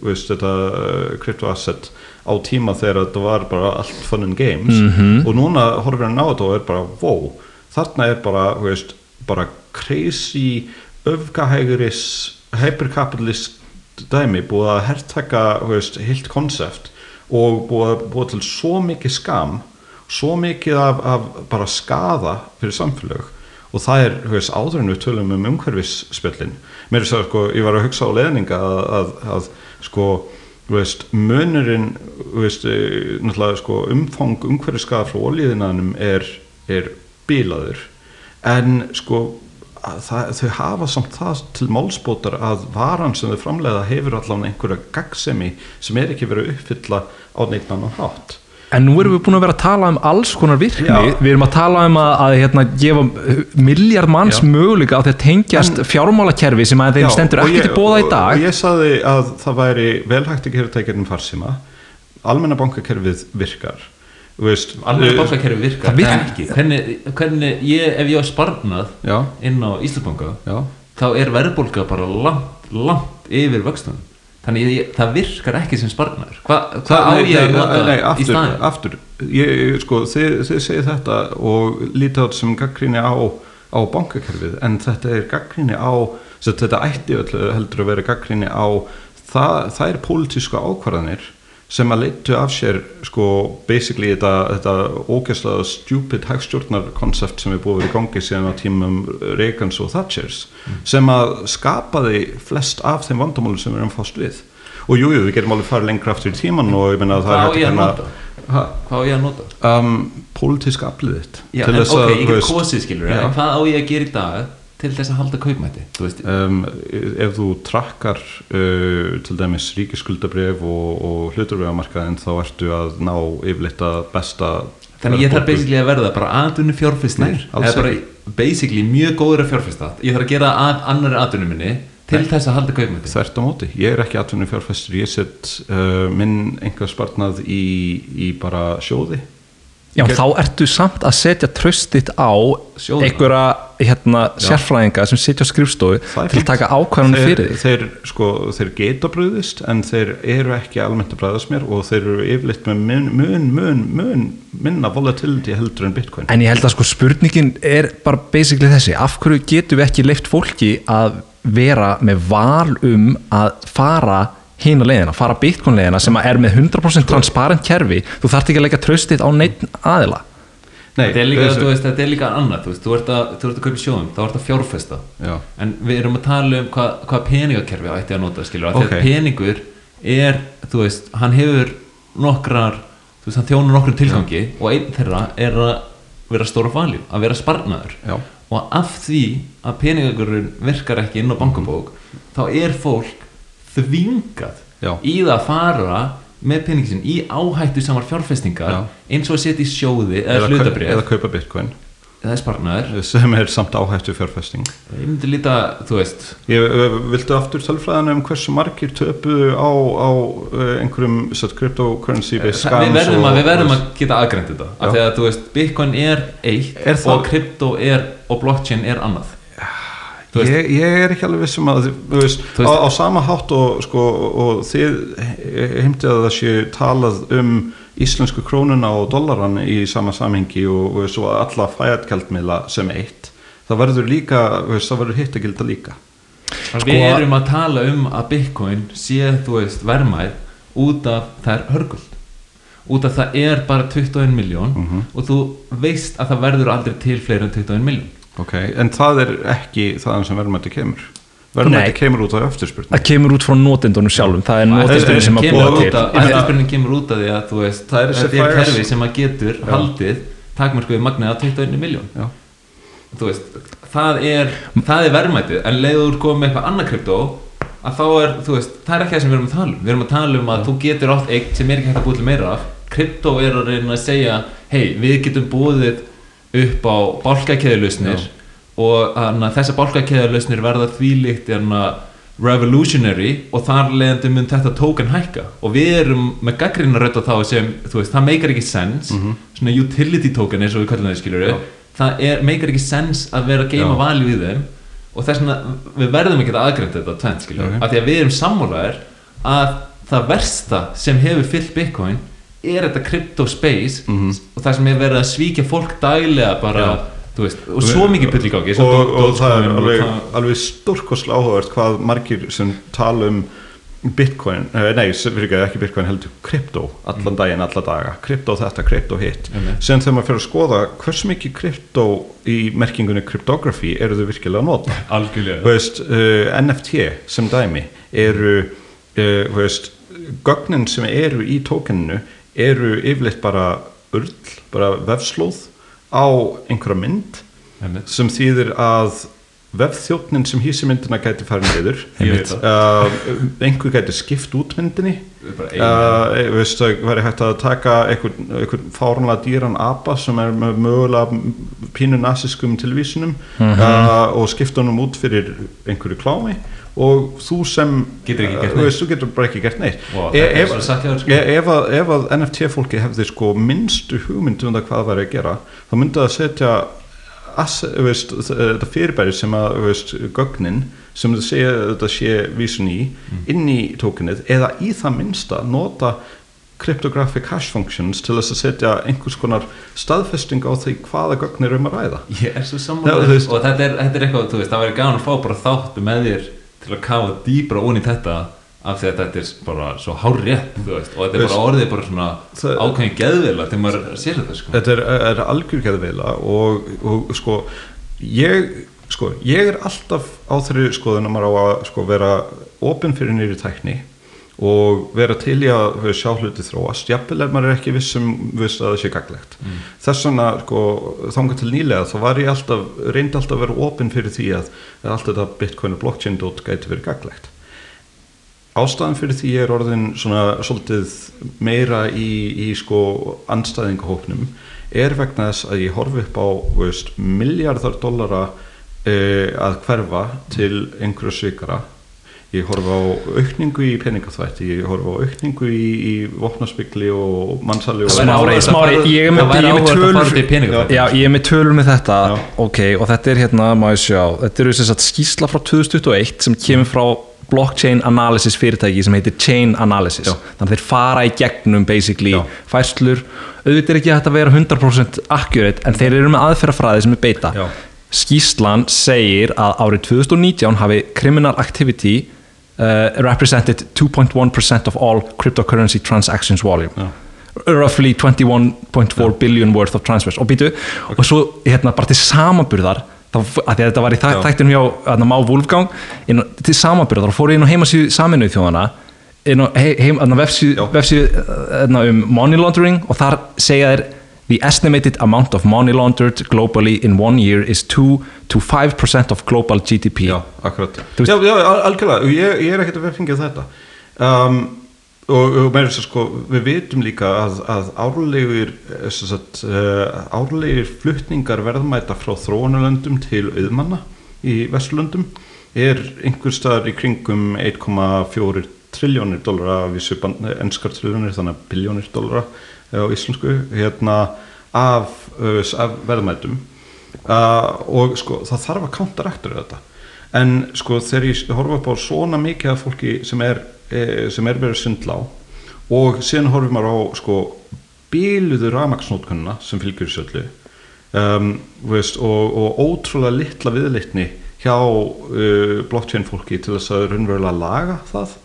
þú veist, þetta uh, crypto asset á tíma þegar þetta var bara allt fun and games. Og núna horfir hann á þetta og er bara wow, þarna er bara, bara crazy öfgahæguris hypercapitalist dæmi búið að herrtaka heilt konsept og búið búið til svo mikið skam svo mikið af, af bara skada fyrir samfélög. Og það er, þú veist, áður en við tölum um umhverfisspjöllin. Mér er svo, sko, ég var að hugsa á leðninga að, að, að sko, þú veist, munurinn þú veist, eh, náttúrulega, sko, umfang umhverfiskaða frá olíðinanum er, er bílaður en sko það, þau hafa samt það til málsbótar að varan sem þau framleiða hefur allan einhverja gaggsemi sem er ekki verið að uppfylla á neitt annan hátt. En nú erum við búin að vera að tala um alls konar virkni, Já. við erum að tala um að, að hérna, gefa miljard manns Já. möguleika á því að tengjast fjármálakerfi sem að þeim Já, stendur og ég- í bóða í og- dag. og ég saði að það væri velhægt ekki að tækja um farsíma. Almenna bankakerfið virkar veist, alveg eh, bankakerfi virkar, hvernig, hvernig ég, ef ég á sparnað já, inn á Íslandsbanka já. þá er verðbólga bara langt, langt yfir vöxtunum. Þannig ég, það virkar ekki sem sparnar Hva, hvað á ég að nota nei, í aftur, staðin aftur. Ég, sko, þið, þið segið þetta og lítið á þetta sem gaggrinni á, á bankakerfið en þetta er gaggrinni á þetta ætti heldur að vera gaggrinni á það, það er pólitíska ákvarðanir sem að leittu af sér sko basically þetta, þetta ógæslega stupid hagstjórnarkoncept sem er búið að vera í gangi síðan á tímum Reagans og Thatchers sem að skapaði flest af þeim vandamálum sem við erum fást við. Og jújú, jú, við getum alveg farið lengra aftur í tíman og ég meina að það Hvað á er hvað á ég að nota? Um, pólitíska aflið þitt. Já, til en, þess ok, ég get kosið skilur hvað á ég að gera í dag til þess að halda kaupmætti þú um, ef þú trakkar uh, til dæmis ríkiskuldabrif og, og hluturvegamarkaðin þá ertu að ná yfirleitt að besta þannig ég þarf basically að verða bara Nei, alls eða bara basically mjög góður að fjárfista ég þarf að gera að annari atvinnu minni til þess að halda kaupmætti. Þvert á móti, ég er ekki atvinni fjárfæstur, ég set uh, minn einhver spartnað í, í bara sjóði Já, þá ertu samt að setja tröstitt á Sjóðina. einhverja hérna, sérfræðinga sem sitja á skrifstofu til að taka þeir, fyrir þig. þeir, sko, þeir geta bröðist en þeir eru ekki almennt að bræðast mér og þeir eru yfirleitt með mun, mun, mun, mun minna volatility heldur en bitcoin. En ég held að sko spurningin er bara basically þessi, af hverju getum við ekki leift fólki að vera með val um að fara hína leiðina, fara bitcoin leiðina sem að er með 100% transparent kerfi þú þarft ekki að leggja tröstið á neitt aðila Nei, þetta er líka, þú veist, þetta er líka annað þú, veist, þú, ert að, þú ert að kaupa sjóðum, þá ert að fjárfesta Já. en við erum að tala um hvað, hvað peningakerfi ætti að nota skilur, okay. Ok. að peningur er, þú veist, hann hefur nokkrar, þú veist, hann þjónar nokkrum tilgangi og einn þeirra er að vera stóra valjú, að vera sparnaður Já. og af því að peningagurinn virkar ekki inn á bankabók þá er fólk þvingað Já. í það að fara með peningin í áhættu samar fjárfestingar Já. eins og að setja í sjóði eða, hlutabrið eða kaupa bitcoin. Eða sparnaður. Sem er samt áhættu fjárfesting ég myndi líta, þú veist. Ég, ö, viltu aftur tölfræðan um hversu margir töpuðu á, á einhverjum cryptocurrency based það, við scams verðum, að, við verðum að geta aðgrænt þetta. Af því að þú veist, bitcoin er eitt Er og krypto er og blockchain er annað ég, ég er ekki alveg vissum að veist, á, á sama hátt og, sko, og þið heimtið að það sé talað um íslensku krónuna og dollaran í sama samhengi og, og svo alla fæðatgjaldmiðla sem eitt það verður líka, veist, það verður hitt að gilda líka við erum að tala um að bitcoin sé, þú veist, verðmæð út af er hörguld út af það er bara 21 miljón Mhm. og þú veist að það verður aldrei til fleiri en 21 miljón okay. en það er ekki þaðan sem verðmætti kemur. Verðmætti kemur út á eftirspurning það kemur út frá notendunum sjálfum. Það er notendunum sem að búa til. eftirspurning kemur út af því að þú veist Það er er fires- kerfi sem að getur haldið takmörkuði magnið að 21 miljón Já. þú veist, það er það er verðmætið, en leiður komið eitthvað annað kryptó að þá er, þú veist, það er ekki það sem við erum að tala um. Við erum að tala um að þú getur átt eitt sem er ekki hægt að búið til meira af. Kryptó er að reyna að segja hei, við getum búið upp á bálkakeðilusnir og þessar bálkakeðilusnir verða þvílíkt hana, revolutionary og þar leiðandi mun þetta token hækka. Og við erum með gaggrinna á þá sem, veist, það meikar ekki sense. Svona utility token eins og við kallum það skilur Já. það er, meikar ekki sense að vera að geima value í þeim. Og þess vegna við verðum ekki að aðgrænta þetta tvent skilur Ok. af því að við erum sammálaðir að það versta sem hefur fyllt bitcoin er þetta crypto space Mhm. og það sem er verið að svíkja fólk daglega bara, þú veist, og svo mikið pull í gangi eins og, og, og, það er alveg, alveg stórkostlega áhugavert hvað margir sem tala um bitcoin, eh, nei, ekki ekki bitcoin heldur krypto, allan daginn, alla daga. Krypto þetta, krypto hitt. Sem þegar maður fyrir að skoða hversu mikið krypto í merkingunni cryptography eru þau virkilega að nota. Algjörlega. Veist, uh, NFT sem dæmi eru uh, veist, gögnin sem eru í tókeninu eru yfirleitt bara url, bara vefslóð á einhverja mynd Einmitt. sem þýðir að vefþjótnin sem hýsi myndina gæti farið niður. Uh, einhver gæti skipt út myndinni. Uh, veist, það væri hægt að taka einhvern, einhvern fárunlega dýran apa sem er með mögulega pínu nasiskum tilvísunum uh, og skipta honum út fyrir einhverju klámi og þú sem Getur ekki gert neitt. veist, þú getur bara ekki gert neitt. Vá, E- ef, sko. e- ef, að, ef að NFT fólki hefði sko minnstu hugmynd um það hvað það væri að gera þá myndi það setja þetta fyrirbæri sem að veist, gögnin sem þau segja að þetta sé vísun í inn í tokenið eða í það minnsta nota cryptographic hash functions til þess að setja einhvers konar staðfesting á því hvaða gögn er um að ræða. Ég er svo veist- og þetta er, þetta er eitthvað, þú veist, það væri gaman að fá bara þáttu með þér til að kafa dýbra onni í þetta af því að þetta er bara svo hár rétt, þú veist, og þetta er bara orðið bara svona ákveðin geðvila þegar maður sér þetta, sko. þetta er, er algjörgeðveila og, og sko ég, sko ég er alltaf á þeirri skoðun að sko, vera opinn fyrir nýri tækni og vera til í að sjá hluti þróast. Jafnvel er maður ekki vissum viss að það sé gaglegt mm. þess vegna sko, þangað til nýlega þá var ég alltaf reyndi alltaf að vera opinn fyrir því að, allt þetta bitcoin og blockchain dot gæti verið gaglegt ástæðan fyrir því er orðin svona svolítið meira í, í sko anstæðingahóknum er vegna þess að ég horfi upp á veist, miljardar dollara uh, að hverfa til einhverju svikara ég horfi á aukningu í peningaþvætti ég horfi á aukningu í, í vopnaspikli og mannsali Smári, að Smári, ég er með- að tölur- með þetta Já. ok, og þetta er hérna, ég sjá þetta eru sem sagt skýsla frá 2021 sem kemur frá blockchain analysis fyrirtæki sem heitir Chain Analysis Já. þannig að þeir fara í gegnum basically Já. færslur, auðvitað er ekki að vera 100% accurate, en þeir eru með aðferðafræði sem er beita Já. skýslan segir að árið 2019 hafi criminal activity uh, represented 2.1% of all cryptocurrency transactions volume. Já. roughly 21.4 billion worth of transfers. Og býtu, og svo hérna bara til samanburðar að þetta var í þæ, þættinum hjá hérna, Má Wolfgang inn, til samanburðar og fór ég inn á heimasíðu saminuð þjóðana inn á hérna, vefsíðu, hérna, um money laundering og þar segja þeir the estimated amount of money laundered globally in one year is 2 to 5% of global GDP Já, akkurat. Já, já, al- algjörlega, ég, ég er ekkert að vera fengið þetta. Um, og, og meira þess að sko við vitum líka að, að árlegir eh, sagt, uh, árlegir flutningar verðmæta frá þróunarlöndum til auðmanna í Vesturlöndum er einhver staðar í kringum 1,4 triljónir dólara af þessu ennskar triljónir þannig að biljónir dólara eh, á íslensku hérna af, uh, af verðmætum. Uh, og sko það þarf að counteraktur þetta. En sko þegar ég horfa upp á svona mikið af fólki sem er, sem er verið sundlá og síðan horfum maður á sko bíluðu ramaksnótkunna sem fylgjur þessu öllu um, veist, og, og ótrúlega litla viðleitni hjá uh, blockchain fólki til þess að raunverulega laga það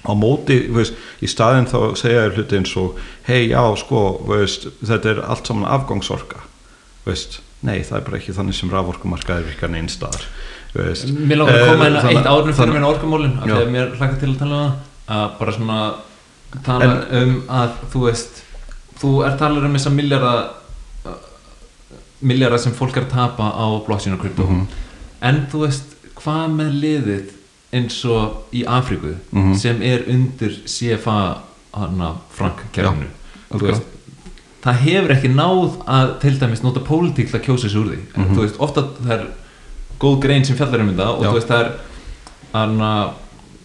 á móti, veist, í staðin þá segja þér hluti eins og hei já sko, veist, þetta er allt saman afgangsorka veist, nei það er bara ekki þannig sem raforkumarkaðir virkar neinn staðar. Mér langar að koma Eh, inn að þannig- eitt árnum fyrir mér orkumólin af því að mér hlaka til að tala um það að bara svona tala um að þú veist þú er talað um þessa miljara miljara sem fólk er að tapa á blockchain og krypto Mhm. en þú veist hvað með liðið eins og í Afríku Mhm. sem er undir CFA hana frank kerfinu Já, Þú veist, það hefur ekki náð að til dæmis nota pólitík til að kjósa sig úr því Mhm. þú veist, ofta það er góð grein sem fjallar um þetta og Já. þú veist, það er anna,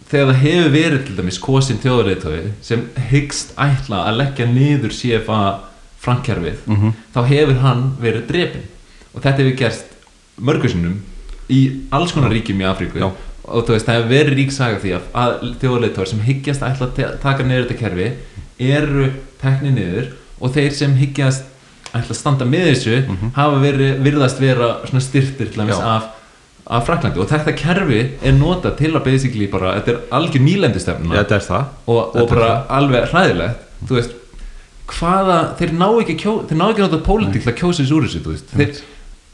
þegar það hefur verið til dæmis kosin þjóðarleitói sem hyggst ætla að leggja niður CFA frankkerfið Mhm. þá hefur hann verið drepin og þetta hefur gerst mörgursinnum í alls konar ríkjum í Afríku Já. Og þú veist, það hefur verið rík saga því að, að þjóðarleitói sem hyggjast ætla að taka niður þetta kerfi eru tekni niður og þeir sem hyggjast ætla að standa með þessu hafa verið, virðast vera svona styrtir til dæmis af, af Fraklandi og þetta kerfi er notað til að basically bara, þetta er algjör er það. og, og bara alveg hræðilegt. Þú veist hvaða, þeir ná ekki kjó, þeir ná ekki notað pólitík til að kjósa þessu úr þessu þú veist. Þeir,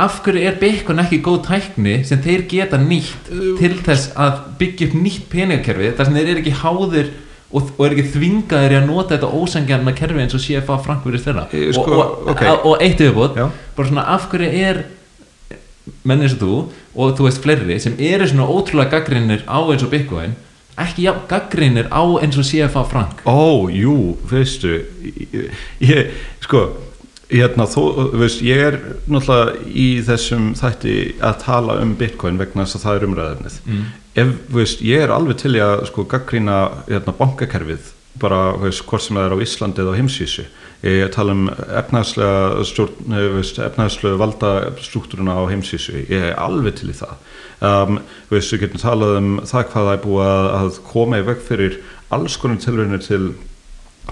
af hverju er Bitcoin ekki góð tækni sem þeir geta nýtt til þess að byggja upp nýtt peningakerfi þar sem þeir eru ekki háðir og, og eru ekki þvingaðir að nota þetta ósangjarna kerfi eins og CFA Frank verið þeirra sko, og, og, ok. og, eitt yfirbót Já. bara svona af hverju er menn eins og þú og þú veist fleiri sem eru svona ótrúlega gaggrinir á eins og Bitcoin ekki já, gaggrinir á eins og CFA Frank Ó, jú, veistu ég, ég sko hérna, þó, veist, ég er náttúrulega í þessum þætti að tala um Bitcoin vegna þess að það er umræðefnið Mm. ef, veist, ég er alveg til að sko gaggrína hérna, bankakerfið bara, þú veist, hvort sem það er á Íslandi eða á heimsvísu. Ég tala um efnaðslega stjórn, þú veist, efnaðslega valda struktúruna á heimsvísu. Ég er alveg til í það. Um, þú veist, við getum talað um það hvað það er búið að, koma í veg fyrir alls konar tilraunir til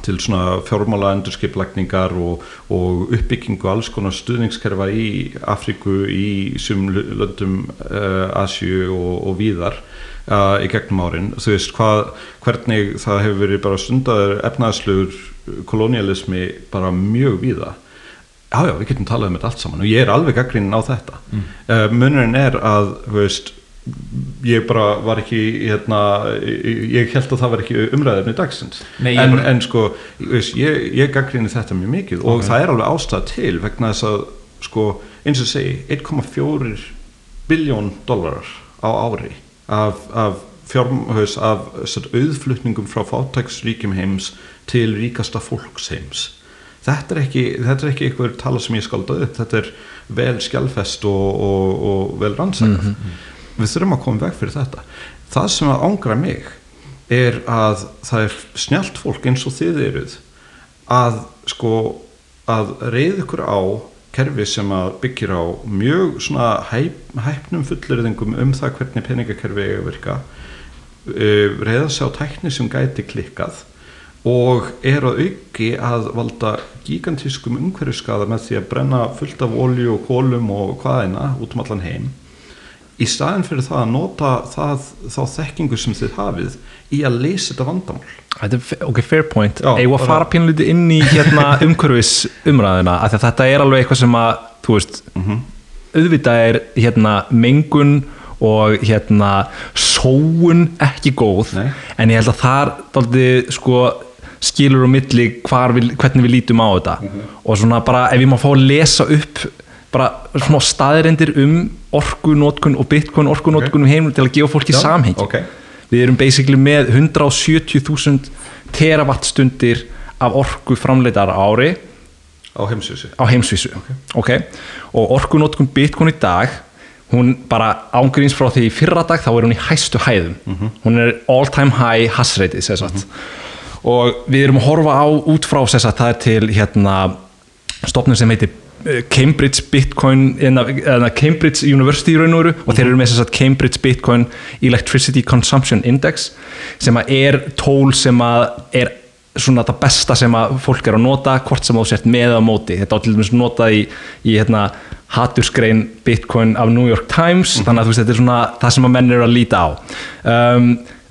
til svona fjármála endurskiplækningar og, og uppbyggingu alls konar stuðningskerfa í Afríku, í sum löndum uh, Asju og, og víðar uh, í gegnum árin. Þú veist hvað, hvernig það hefur verið bara stundaður efnaðslugur kolonialismi bara mjög víða. Já já, við getum talað um þetta allt saman og ég er alveg gaggrinn á þetta. Mm. uh, munurinn er að, veist ég bara var ekki hérna, ég held að það var ekki umræðinni dagsins. Nei, en, bara- en sko, ég, ég gaggrinni þetta mjög mikið og það er alveg ástæða til vegna þess að sko, eins og segi 1,4 biljón dólarar á ári af, af fjármhaus af auðflutningum frá fátæksríkjum heims til ríkasta fólks heims. Þetta er ekki, þetta er ekki eitthvað tala sem ég skaldað upp, þetta er vel skjálfest og, og, og vel rannsakað við þurfum að koma veg fyrir þetta. Það sem að ángra mig er að það er snjált fólk eins og þið eruð að sko að reyða ykkur á kerfi sem að byggir á mjög svona hæp, hæpnum fullurðingum um það hvernig peningakerfi eiga virka uh, reyða sig á tækni sem gæti klikkað og er að auki að valda gigantískum umhverfiskada með því að brenna fullt af olju og kólum og hvaðina út um allan heim í staðin fyrir það að nota það, þá þekkingu sem þið hafið í að leysa þetta vandamál. Þetta er, ok, fair point. Eigum að fara pínlítið inn í hérna [laughs] umhverfis umræðina af því að þetta er alveg eitthvað sem að þú veist, auðvitað er hérna mengun og hérna sóun ekki góð Nei. en ég held að þar dálítið sko skilur á milli við, hvernig við lítum á þetta. Og svona bara ef ég má fá að lesa upp bara smá staðirindir um orkunótkun og bitcoin orkunótkun um heimum til að gefa fólki samhengi. ok. við erum basically með 170.000 teravatstundir af orku framleitar ári. Á heimsvísi á heimsvísu. Okay. og orkunótkun bitcoin í dag hún bara ángríns frá því í fyrra dag þá er hún í hæstu hæðum. Hún er all time high hash rate mm -hmm. og við erum að horfa á út frá þess að það er til hérna stofnum sem heitir Cambridge Bitcoin eða, Cambridge University í raun og veru og þeir eru með þess að Cambridge Bitcoin Electricity Consumption Index sem að er tól sem að er svona það besta sem að fólk er að nota hvort sem sért með á móti. Þetta á til dæmis notað í, í hérna, hatursgrein Bitcoin af New York Times þannig að veist þetta er svona það sem að menn eru að líta á. Um,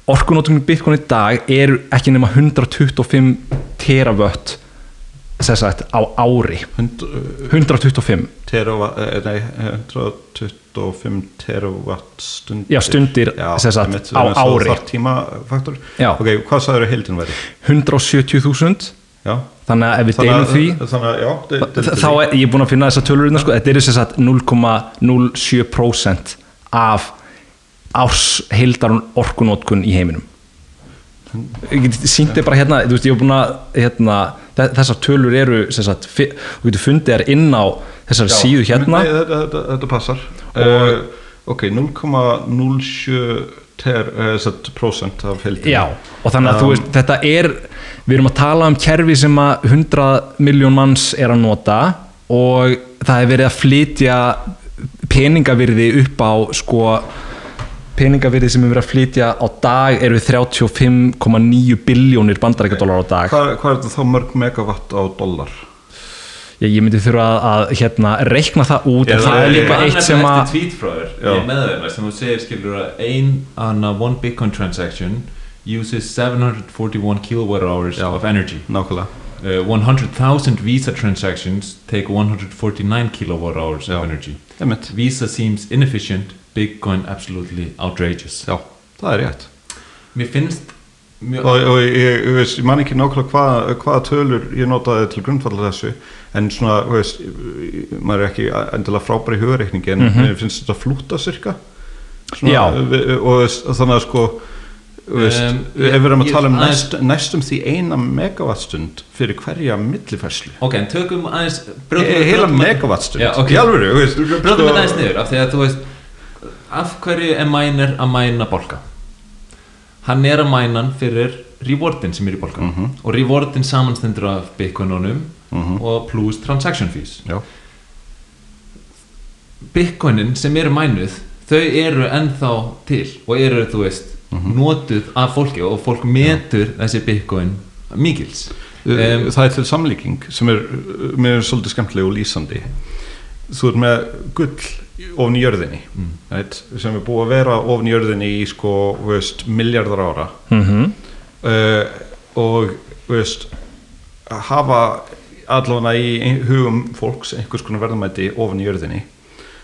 orkunótum í Bitcoin í dag er ekki nema 125 teravött sagt á ári. Hund, 125 terava, eh, nei, 125 terawatt stundir Já, stundir, sem sagt, einmitt, á ári. Já. ok, hvað sagður heildin væri? 170.000 já. Þannig að ef við deilum því þannig já, de- de- þá er ég er búin að finna þessa tölurinn sko, þetta eru sem sagt 0,07% af árs heildar orkunótkun í heiminum ég get sínt þið bara hérna þú veist er að hérna, þe- þessar tölur eru sagt, þú getur fundið þær inn á þessar síðu hérna. nei, þetta, þetta, þetta passar. Og- uh, ok, 0,07 ter, uh, satt, prósent af heildin Já, og þannig að þú veist, þetta er við erum að tala um kerfi sem að 100 miljón manns er að nota og það er verið að flytja peningavirði upp á sko peningavirði sem er verið að flytja á dag eru 35,9 biljónir bandarækjadólar á dag. Hvað, hvað er þetta þá mörg megavatt á dollar? Ég, ég myndi þurfa að, að hérna, reikna það út en Eða- það er líka Ég eitt sem að ég með þeim sem þú segir skilur að ein anna one bitcoin transaction uses 741 kilowatt hours Já. of energy. Nákvæmlega. Uh, 100,000 visa transactions take 149 kilowatt hours Já. of energy visa seems inefficient bitcoin absolutely outrageous. Já, það er rétt. Mér finnst mjög og, og ég, ég, veist, ég man ekki nákvæmlega hvað, hvaða tölur ég notaði til grundfalla þessu en svona, þú veist, maður er ekki endilega frábæri í hugreikningi en mér finnst þetta flúta cirka við, og, veist, þannig að sko þú veist, Um, ef við erum að ég- tala um aðeins- næst, næstum því eina megawattstund fyrir hverja millifærslu. Ok, en tökum aðeins He- heila megawattstund. Já, ok. í alvöru, þú veist, Bróðum við aðeins niður af því að þú veist af hverju er mænir að mæna bólka hann er að mæna hann fyrir rewardin sem er í bolkan Mhm. og rewardin samanstendur af bitcoinunum Mhm. og plus transaction fees. Já, bitcoinin sem eru mænuð þau eru ennþá til og eru þú veist Mhm. notuð af fólki og fólk metur þessi bitcoin mikils. Um, það er til samlíking sem er, er svolítið skemmtileg og lýsandi. Þú ert með gull ofn í jörðinni. Mm. right, sem er búið að vera ofn í jörðinni í sko, veist, miljardar ára. Mm uh, og veist, hafa allavega í hugum fólks einhvers konar verðmæti ofan í jörðinni.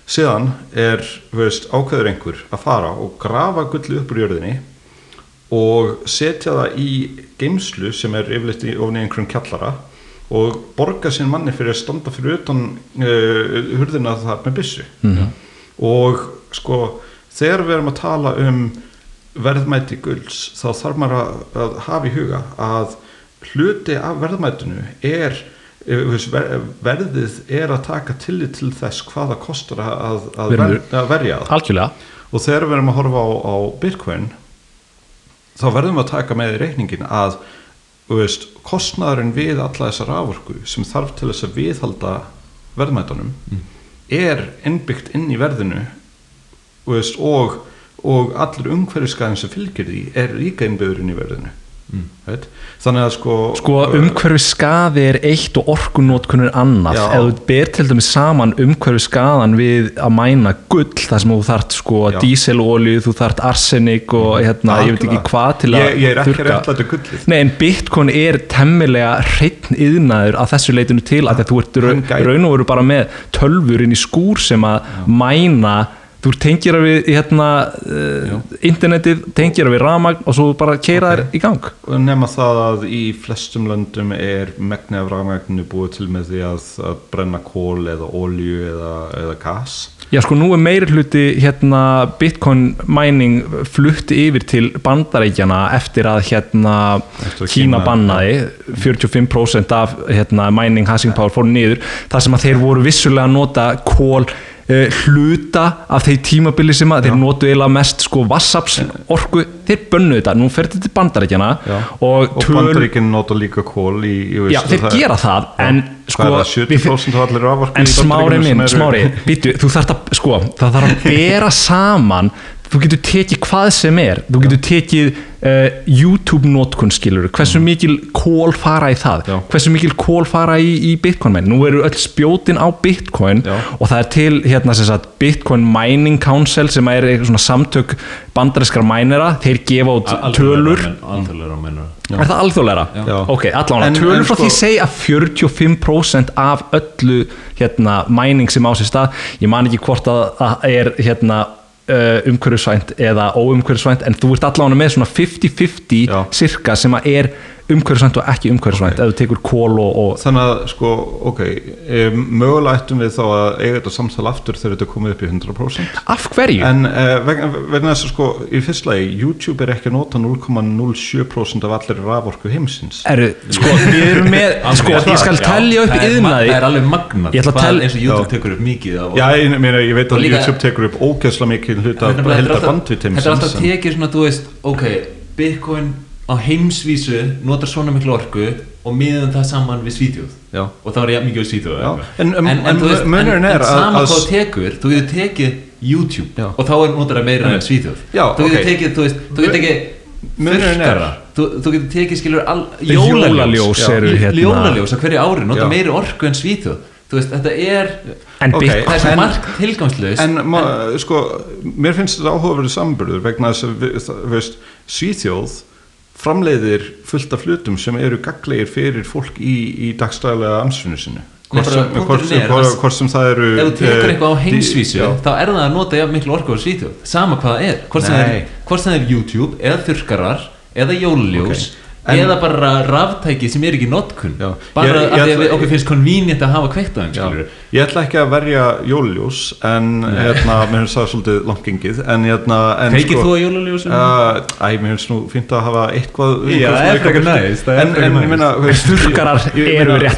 Síðan er veist, ákveður einhver að fara og grafa gulli upp úr jörðinni og setja það í geimslu sem er yfirleitt í ofan í einhverjum kjallara og borga sín manni fyrir að standa fyrir utan uh, hurðina þar með byssu. Mhm. og sko þegar við erum að tala um verðmæti gulls þá þarf maður að, að hafa í huga að hluti af verðmætinu er eh, verðið er að taka tillit til þess hvað það kostar að, að, ver, að verja það. Algjörlega. Og þegar við erum að horfa á, á Bitcoin þá verðum við að taka með í reikningin að þú veist, kostnaðurinn við alla þessa raforku sem þarf til þess að viðhalda verðmætunum er innbyggt inn í verðinu þú veist, og, og allur umhverfiskaðin sem fylgir því er líka innbyggður inn í verðinu Mm. Þannig að sko Sko umhverfi skaði er eitt og orkunótkun er annað Já. ef þú ber til dæmis saman umhverfi skaðan við að mæna gull þar sem þú þart sko Já. díselolju, þú þart arsenik og hérna, ég veit ekki hvað til að ég, ég er ekki að þetta gullið Nei, en Bitcoin er temmilega hreitn yðnaður að þessu leitinu til að þú ert raun og veru bara með tölfur inn í skúr sem að mæna þú tengir að við hérna, uh, internetið, tengir að við ramagn og svo bara keira Ok. þær í gang. Nema það að í flestum löndum er megni af rafmagninu búið til með því að, að brenna kól eða olju eða, eða gas? Já sko nú er meiri hluti hérna Bitcoin mining flutti yfir til bandarækjana eftir að hérna Eftir Kína bannaði. 45% af hérna mining hashing power fór niður þar sem að þeir voru vissulega að nota kól hluta af þeir tímabili sem að þeir notu eiginlega mest sko vassaps orku, þeir bönnuðu þetta. Nú fer þetta til bandarækjana Já. og, og töl bandaríkinn nota líka kól í, Já, þeir gera það en sko það, við- 70% af allir raforku En smári minn, smári, býtu, þú þarf að, sko, það þarf að bera saman, þú getur tekið hvað sem er, þú getur tekið uh, YouTube notkun skilur, hversu mikil kól fara í það, Já. hversu mikil kól fara í, í Bitcoin menn, nú eru öll spjótin á Bitcoin Já. og það er til hérna sem sagt Bitcoin Mining Council sem er eitthvað svona samtök bandarískar mænera, þeir gefa út tölur. alþjóðlega mennur Er það alþjóðleira? Ok, allavega, En- tölur frá sko- því segja að 45% af öllu hérna, mæning sem á sér stað. Ég man ekki hvort að það er hérna, umhverfisvænt eða óumhverfisvænt en þú ert allavega með svona 50-50 Já. cirka sem að er umhverfisvænt og ekki umhverfisvænt ef þú tekur kól og, og þannig að sko, ok mögulega ættum við þá að eiga þetta samtal aftur þegar þetta er komið upp í 100% af hverju? en uh, vegna, vegna þess að sko í fyrst lagi, YouTube er ekki að nota 0,07% af allir raforku heimsins. Eru, sko, við erum með [laughs] sko, ég skal telja upp það er, yðnaði það er alveg magnað Ég ætla að hvað tel- eins og YouTube tekur upp mikið af Já, ég, meina, ég veit að líka- YouTube tekur upp ógeðslega mikið hluta er er heldar bandvit þetta er alltaf heimsins tekið svona, þú veist, ok Bitcoin á heimsvísu notar svona miklu orku og miðum það saman við Svíþjóð. Já. og þá er ég mikið við Svíþjóð eitthvað. En- en- en þú en, er en að- sama að- hvað þú tekur þú getur tekið YouTube Já. og þá er notar það meira en Svíþjóð. Já, þú getur ok. tekið, þú veist, þú getur tekið þurrkara. Þú, þú getur tekið skilur all, Jólaljós. hérna- jólaljós á hverju ári nota Já. meiri orku en Svíþjóð. Þú veist, þetta er en Ok, Bitcoin. Það er svo En- margt tilgangslaust. En ma, sko, mér finnst þetta áhugaverið samburður vegna þess að það- veist, Svíþjóð framleiðir fullt af hlutum sem eru gaglegir fyrir fólk í, í dagstæðlega ansvinu sinu hvort sem, hvort, er hvort, hvort sem það eru ef þú tekur eh, eitthvað á dí- heimsvísu já. þá er það að nota jafn miklu orku á Svíþjóð sama hvað það er. Hvort sem það er, er YouTube eða þurrkarar eða jólaljós En- eða bara raftæki sem er ekki notkun. Já. bara Ég- ég af því að okkur finnst convenient að hafa kveikt á þeim ég ætla ekki að verja jóluljós en hérna, mér finnst það svolítið langt gengið en hérna en Kveikir þú jólaljósum? Uh, æ, mér finnst nú fínt að hafa eitthvað Já, það er eitthvað næs, það er en, ég ég- ég eru líka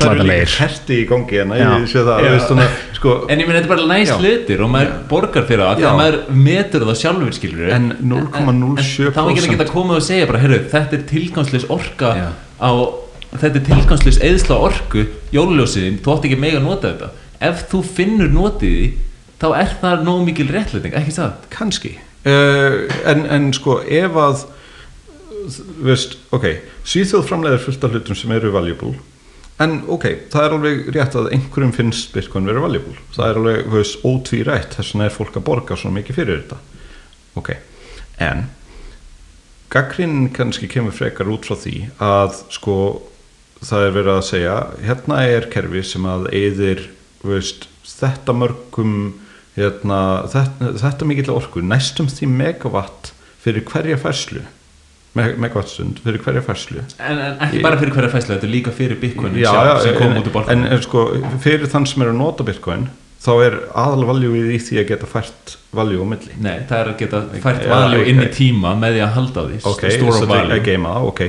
kerti í gangi en ég sé það sko, En ég meina þetta er bara næst hlutir og maður borgar fyrir það þegar maður metur það sjálfur En 0,07% orka Já. á, þetta tilgangsleis eðsla orku, jóluljósiðin þú átt ekki mega að nota þetta ef þú finnur notið því þá er það nóg mikil réttlæting, ekki það? kannski uh, en, en sko ef að veist, ok Svíþjóð framleiðir fullt af hlutum sem eru valuable en ok, það er alveg rétt að einhverjum finnst Bitcoin vera valuable það er alveg, þú veist, ótvírætt þess vegna er fólk að borga svo mikið fyrir þetta ok, en gaggrinn kannski kemur frekar út frá því að sko það er verið að segja hérna er kerfi sem að eyðir þú veist, þetta mörgum hérna, þetta, þetta mikill orku næstum því megawatt fyrir hverja færslu. Me- megawattstund fyrir hverja færslu. En, en ekki bara fyrir hverja fæslu, þetta er líka fyrir Bitcoin já, sjálf já, sem kom en, út en, borðinu en sko fyrir þann sem er að nota bitcoin þá er aðalvaljúið í því að geta fært valjú á milli. Nei, það er að geta fært Já, valjú inn í tíma með því að halda því ok, þetta er að geima það, ok.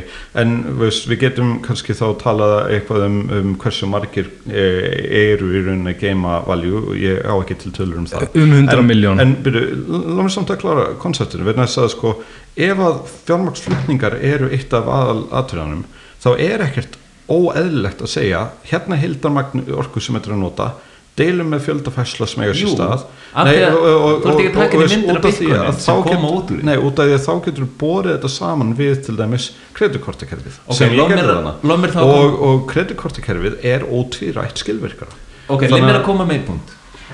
En veist, við getum kannski þá talað eitthvað um, um hversu margir e, eru í rauninni að geima valjú ég á ekki til tölur um það. Um 100 en, milljón. en byrju, látum við samt að klára konceptinu, verðin þess að sko ef að fjármaksflutningar eru eitt af aðal aðtöðanum, þá er ekkert óeðlilegt að segja hérna hildarmagn orku sem þetta er að nota deilum með fjöldafæsla sem eiga sér stað. af að ert að taka inn í myndina út af því að þá koma get- út úr því. Nei, út af því að þá getur þú borið þetta saman við til dæmis kreditkortakerfið Ok, sem ég gerði að og, og kreditkortakerfið er ótvírætt skilvirkara. Ok, Þannig leið mér að- að koma með punkt.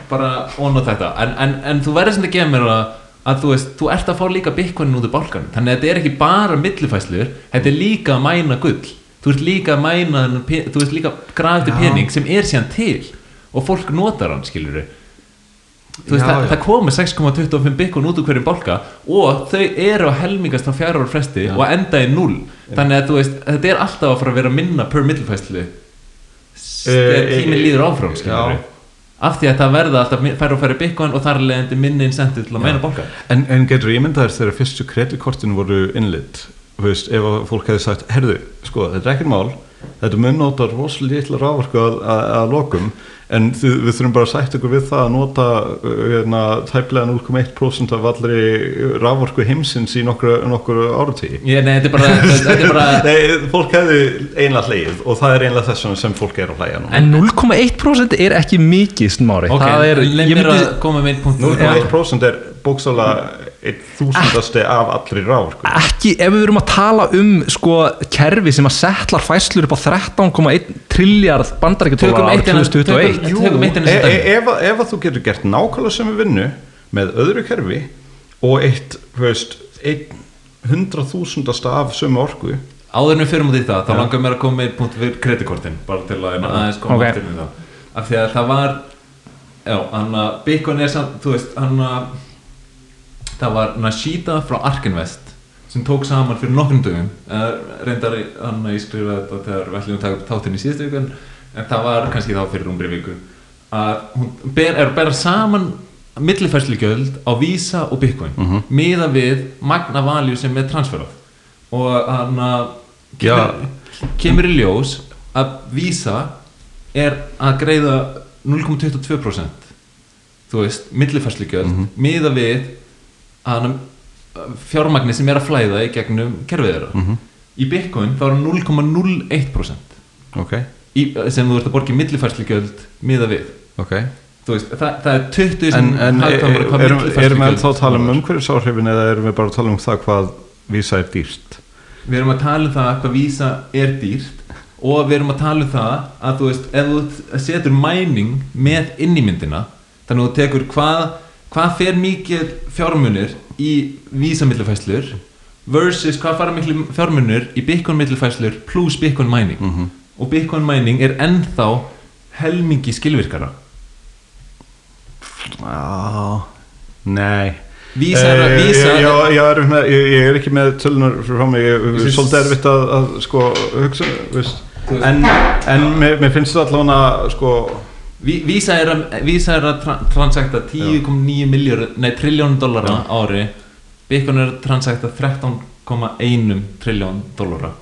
Bara ón á þetta. En, en, en þú verður sem það gefa mér að, að þú veist, þú ert að fá líka bitcoinin út úr bálkan þannig að þetta er ekki bara millifæslur þetta er líka að mæna gull. Þú ert líka að mæna þú veist líka grafið Já. pening sem er síðan til og fólk notar hann skilur þú veist, Já, það, já. það komi 6,25 bitcoin út úr hverjum bálka og þau eru að helmingast á fjara ára fresti og enda í 0 þannig að veist, þetta er alltaf að fara að vera minna per millifæslu þegar Eh, tíminn eh, líður áfram skilur já. af því að það verða alltaf færri og færri bitcoin og þar leiðandi minni incentive til að meina bólka En, en getur ímyndaðir þegar fyrstu kreditkortin voru innlitt veist, ef fólk hefði sagt herðu, sko, þetta er ekkert mál. Þetta mun nota rosalega litla rávorku að, að, að lokum en þið, við þurfum bara að sætt ykkur við það að nota uh, hérna, tæplega 0,1% af allri rávorku heimsins í nokkur, nokkur áratí ég, nei, þetta er bara, þetta er bara [laughs] Nei, fólk hefði einlega hleið og það er einlega þess vegna sem fólk er að hlæja nú En 0,1% er ekki mikið smári. Ok, Það er, leið ég myndi, að koma með einn punkt. 0,1% er bóksálega einn þúsundasti af allri rávorku ekki ef við erum að tala um sko kerfi sem að settlar fæslur upp á 13,1 trilljard bandaríkjadólar Tökum árið eitt innan- 2021 tökum- tökum eitt innan e e ef, að- ef að þú getur gert nákvæmlega sem við vinnu með öðru kerfi og eitt, veist, einn hundraþúsundasta af sömu orku. Áður en við fyrir út í það, þá langar mér að koma með punkt við kreditkortin, bara til að aðeins koma Ok. aftur með það. Af því að það var já, hann að bitcoin er samt, þú veist, hann að það var Nashida frá Arkinvest sem tók saman fyrir nokkrum dögum reyndar hann að ég skrifa þetta þegar við ætlum að taka upp þáttinn í síðustu vikun en það var kannski þá fyrir rúmri viku að hún ber, er að bera saman millifærslugjöld á Visa og Bitcoin Mhm. miða við magna value sem er transferað og hann að kemur, kemur í ljós að Visa er að greiða 0,22% þú veist, millifærslugjöld Mhm. miða við hann fjármagni sem er að flæða í gegnum kerfið þeirra. Mhm. í Bitcoin þá er hann 0,01% ok, í, sem þú ert að borga í millifærslugjöld miða við. Ok. Þú veist, það, það er 20 en, en e- hvað erum, erum við ennþá að tala um varðar. umhverfisáhrifin eða erum við bara að tala um það hvað vísa er dýrt? Við erum að tala um það hvað vísa er dýrt og við erum að tala um það að þú veist, ef þú setur mæning með inn í myndina þannig að þú tekur hvað hvað fer mikið fjármunir í vísa millifæslur versus hvað fara miklu fjármunir í Bitcoin millifæslur plus Bitcoin mining? Mhm. og Bitcoin mining er ennþá helmingi skilvirkara. Já, nei. Vísa er að Eh, vísa ég, já, ég, er með, ég, ég er ekki með tölunar frá mig, ég, ég, finnst- svolítið erfitt að, að sko, hugsa, en, en mér, mér finnst það allavega sko, Vísa er að, vísa er að tra transakta 10,9 miljard, nei, triljónum dollara á ári. Bitcoin er að transakta 13,1 triljón dollara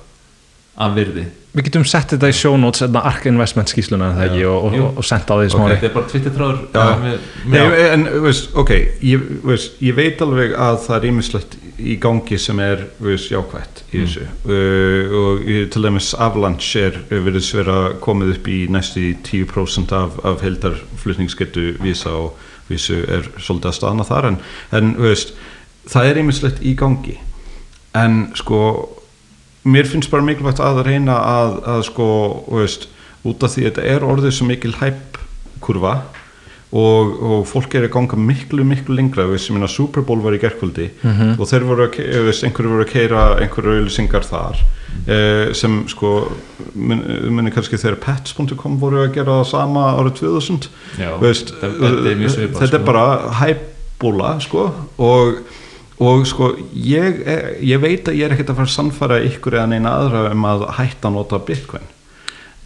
af virði Við getum sett þetta í show notes þetta Ark Investment skýsluna er það ekki og, Jú. og, og senda á því smári. Þetta er bara Twitter þráður Já. með, Nei, með, en, veist, ok, ég, veist, ég veit alveg að það er ímislegt í gangi sem er, veist, jákvætt í þessu. Uh, og til dæmis Avalanche er, verðist vera komið upp í næstu 10% af, af heldar flutningsgetu vísa og vísu er svolítið að staðna þar en, en veist, það er ímislegt í gangi. En sko mér finnst bara mikilvægt að reyna að, að sko, veist, út af því að þetta er orðið svo mikil hæpp kurva og, og fólk er að ganga miklu, miklu lengra. Veist, sem minna Super Bowl var í gerkvöldi og þeir voru að, einhverju voru að keira einhverju auðlýsingar þar eh, sem sko minni kannski þegar pets.com voru að gera það sama árið 2000 Já, veist, þetta- þetta er mjög svipað, þetta er sko. bara hæpbúla sko og og sko ég, ég veit að ég er ekkert að fara að sannfæra ykkur eða neina aðra um að hætta að nota bitcoin.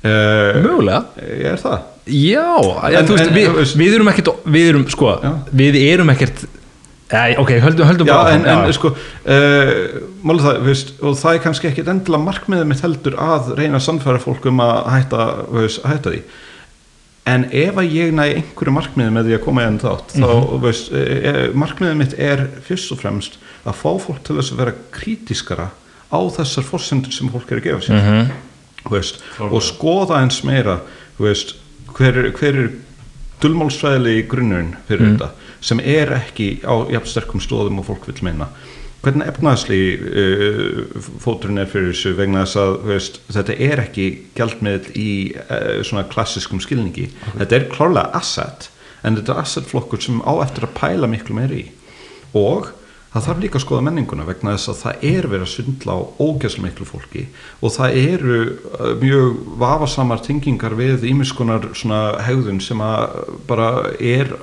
Uh, Mögulega. ég er það? Já, en, En- veist, en- við, við erum ekkert við erum, sko, Já. við erum ekkert Æ, ok, höldum, höldum Já, bara en, en sko uh, það, veist, og það er kannski ekkit endilega markmiðið mitt heldur að reyna að sannfæra fólk um að hætta, veist, hætta því en ef að ég næ einhverju markmiði með því að koma enn þátt þá, veist, e, markmiðið mitt er fyrst og fremst að fá fólk til þess að vera krítiskara á þessar forsendur sem fólk er að gefa sér. Mhm. veist, og skoða eins meira veist, hver, er- hver er dulmálsfræðilegi grunnurinn fyrir þetta sem er ekki á jafn sterkum stóðum og fólk vil meina hvernig efnaðsli uh, fóturinn er fyrir þessu vegna þess að veist, þetta er ekki gjaldmiðl í uh, svona klassiskum skilningi. Þetta er klárlega asset en þetta er assetflokkur sem á eftir að pæla miklu meir í. Og það þarf líka að skoða menninguna vegna þess að það er verið að svindla á ógæslega miklu fólki. Og það eru uh, mjög vafasamar tengingar við ímiskunar svona hegðun sem að bara er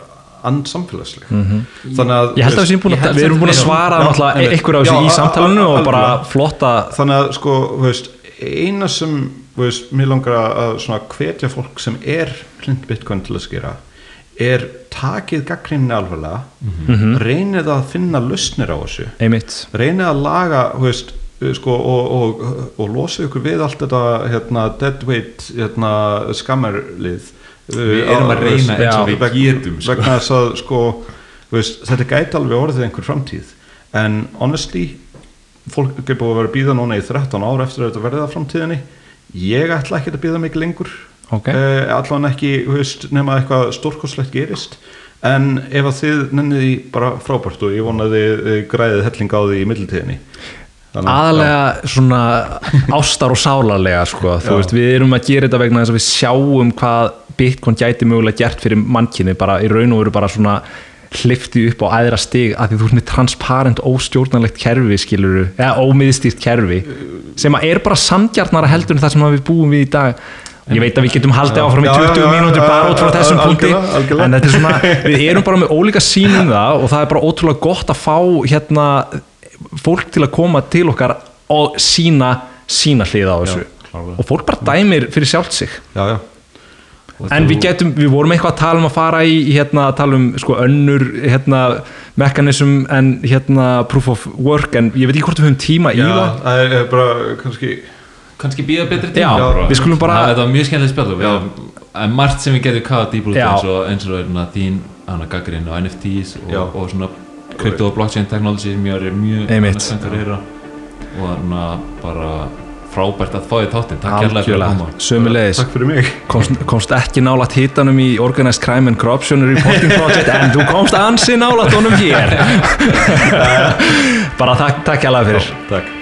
andsamfélagsleg. Mm -hmm. þannig að Ég held að Ég að, við erum búin að svara einhver á þessu í samtalenu og bara flotta þannig að sko veist, eina sem veist, mér langar að hvetja fólk sem er hlind bitcoin til að skera er takið gaggrinni alvarlega Mhm. reynið að finna lausnir á þessu. Einmitt. Reynið að laga veist, sko, og, og, og losa ykkur við allt þetta hérna, deadweight hérna, skammerlið Við erum að reyna eins og við getum, sko. vegna þess að sko, veist, þetta gæti alveg orðið einhver framtíð. En honestly fólk er búið að vera að býða núna í 13 ár eftir að þetta verði að framtíðinni. Ég ætla ekki að býða mikið lengur. Ok. eh, allan ekki veist, nema eitthvað stórkoslegt gerist. En ef að þið nennið því bara frábært og ég vona að þið eh, græðið helling á því í middeltíðinni aðalega svona ástar og sálarlega sko. þú veist, við erum að gera þetta vegna þess að við sjáum hvað Bitcoin gæti mögulega gert fyrir mannkynni bara í raun og veru bara svona hlifti upp á æðra stig að því þú ert með transparent óstjórnarlegt kerfi skiluru, eða ómiðstýrt kerfi sem er bara samgjarnara heldur en það sem við búum við í dag. Ég veit að við getum haldið áfram í Já, 20 já, já, mínútur bara út frá þessum punkti. en þetta er svona, við erum bara með ólíka sínum það og það er bara ótrúlega gott að fá hérna fólk til að koma til okkar og sína sína hliða á þessu klárlega. og fólk bara dæmir fyrir sjálft sig já, já. en við getum, við vorum eitthvað að tala um að fara í hérna, að tala um sko önnur hérna, mekanism en hérna proof of work en ég veit ekki hvort við höfum tíma í Já, það það er bara kannski kannski býða betri Já, tíma við skulum bara- það, var mjög skemmtilegt spjall en margt sem við getum út Já. eins og, eins og hérna, þín hana gaggrinn á NFTs Já. og, og svona crypto og blockchain technology sem ég er mjög Einmitt. spenntur að heyra. Og þarna bara frábært að fá því þáttinn. Takk kærlega fyrir að koma. Sömulegis takk fyrir mig. Komst, komst ekki nálat hitanum í Organized Crime and Corruption Reporting Project en þú komst ansi nálat honum hér. [laughs] Bara takk, takk alveg fyrir. Takk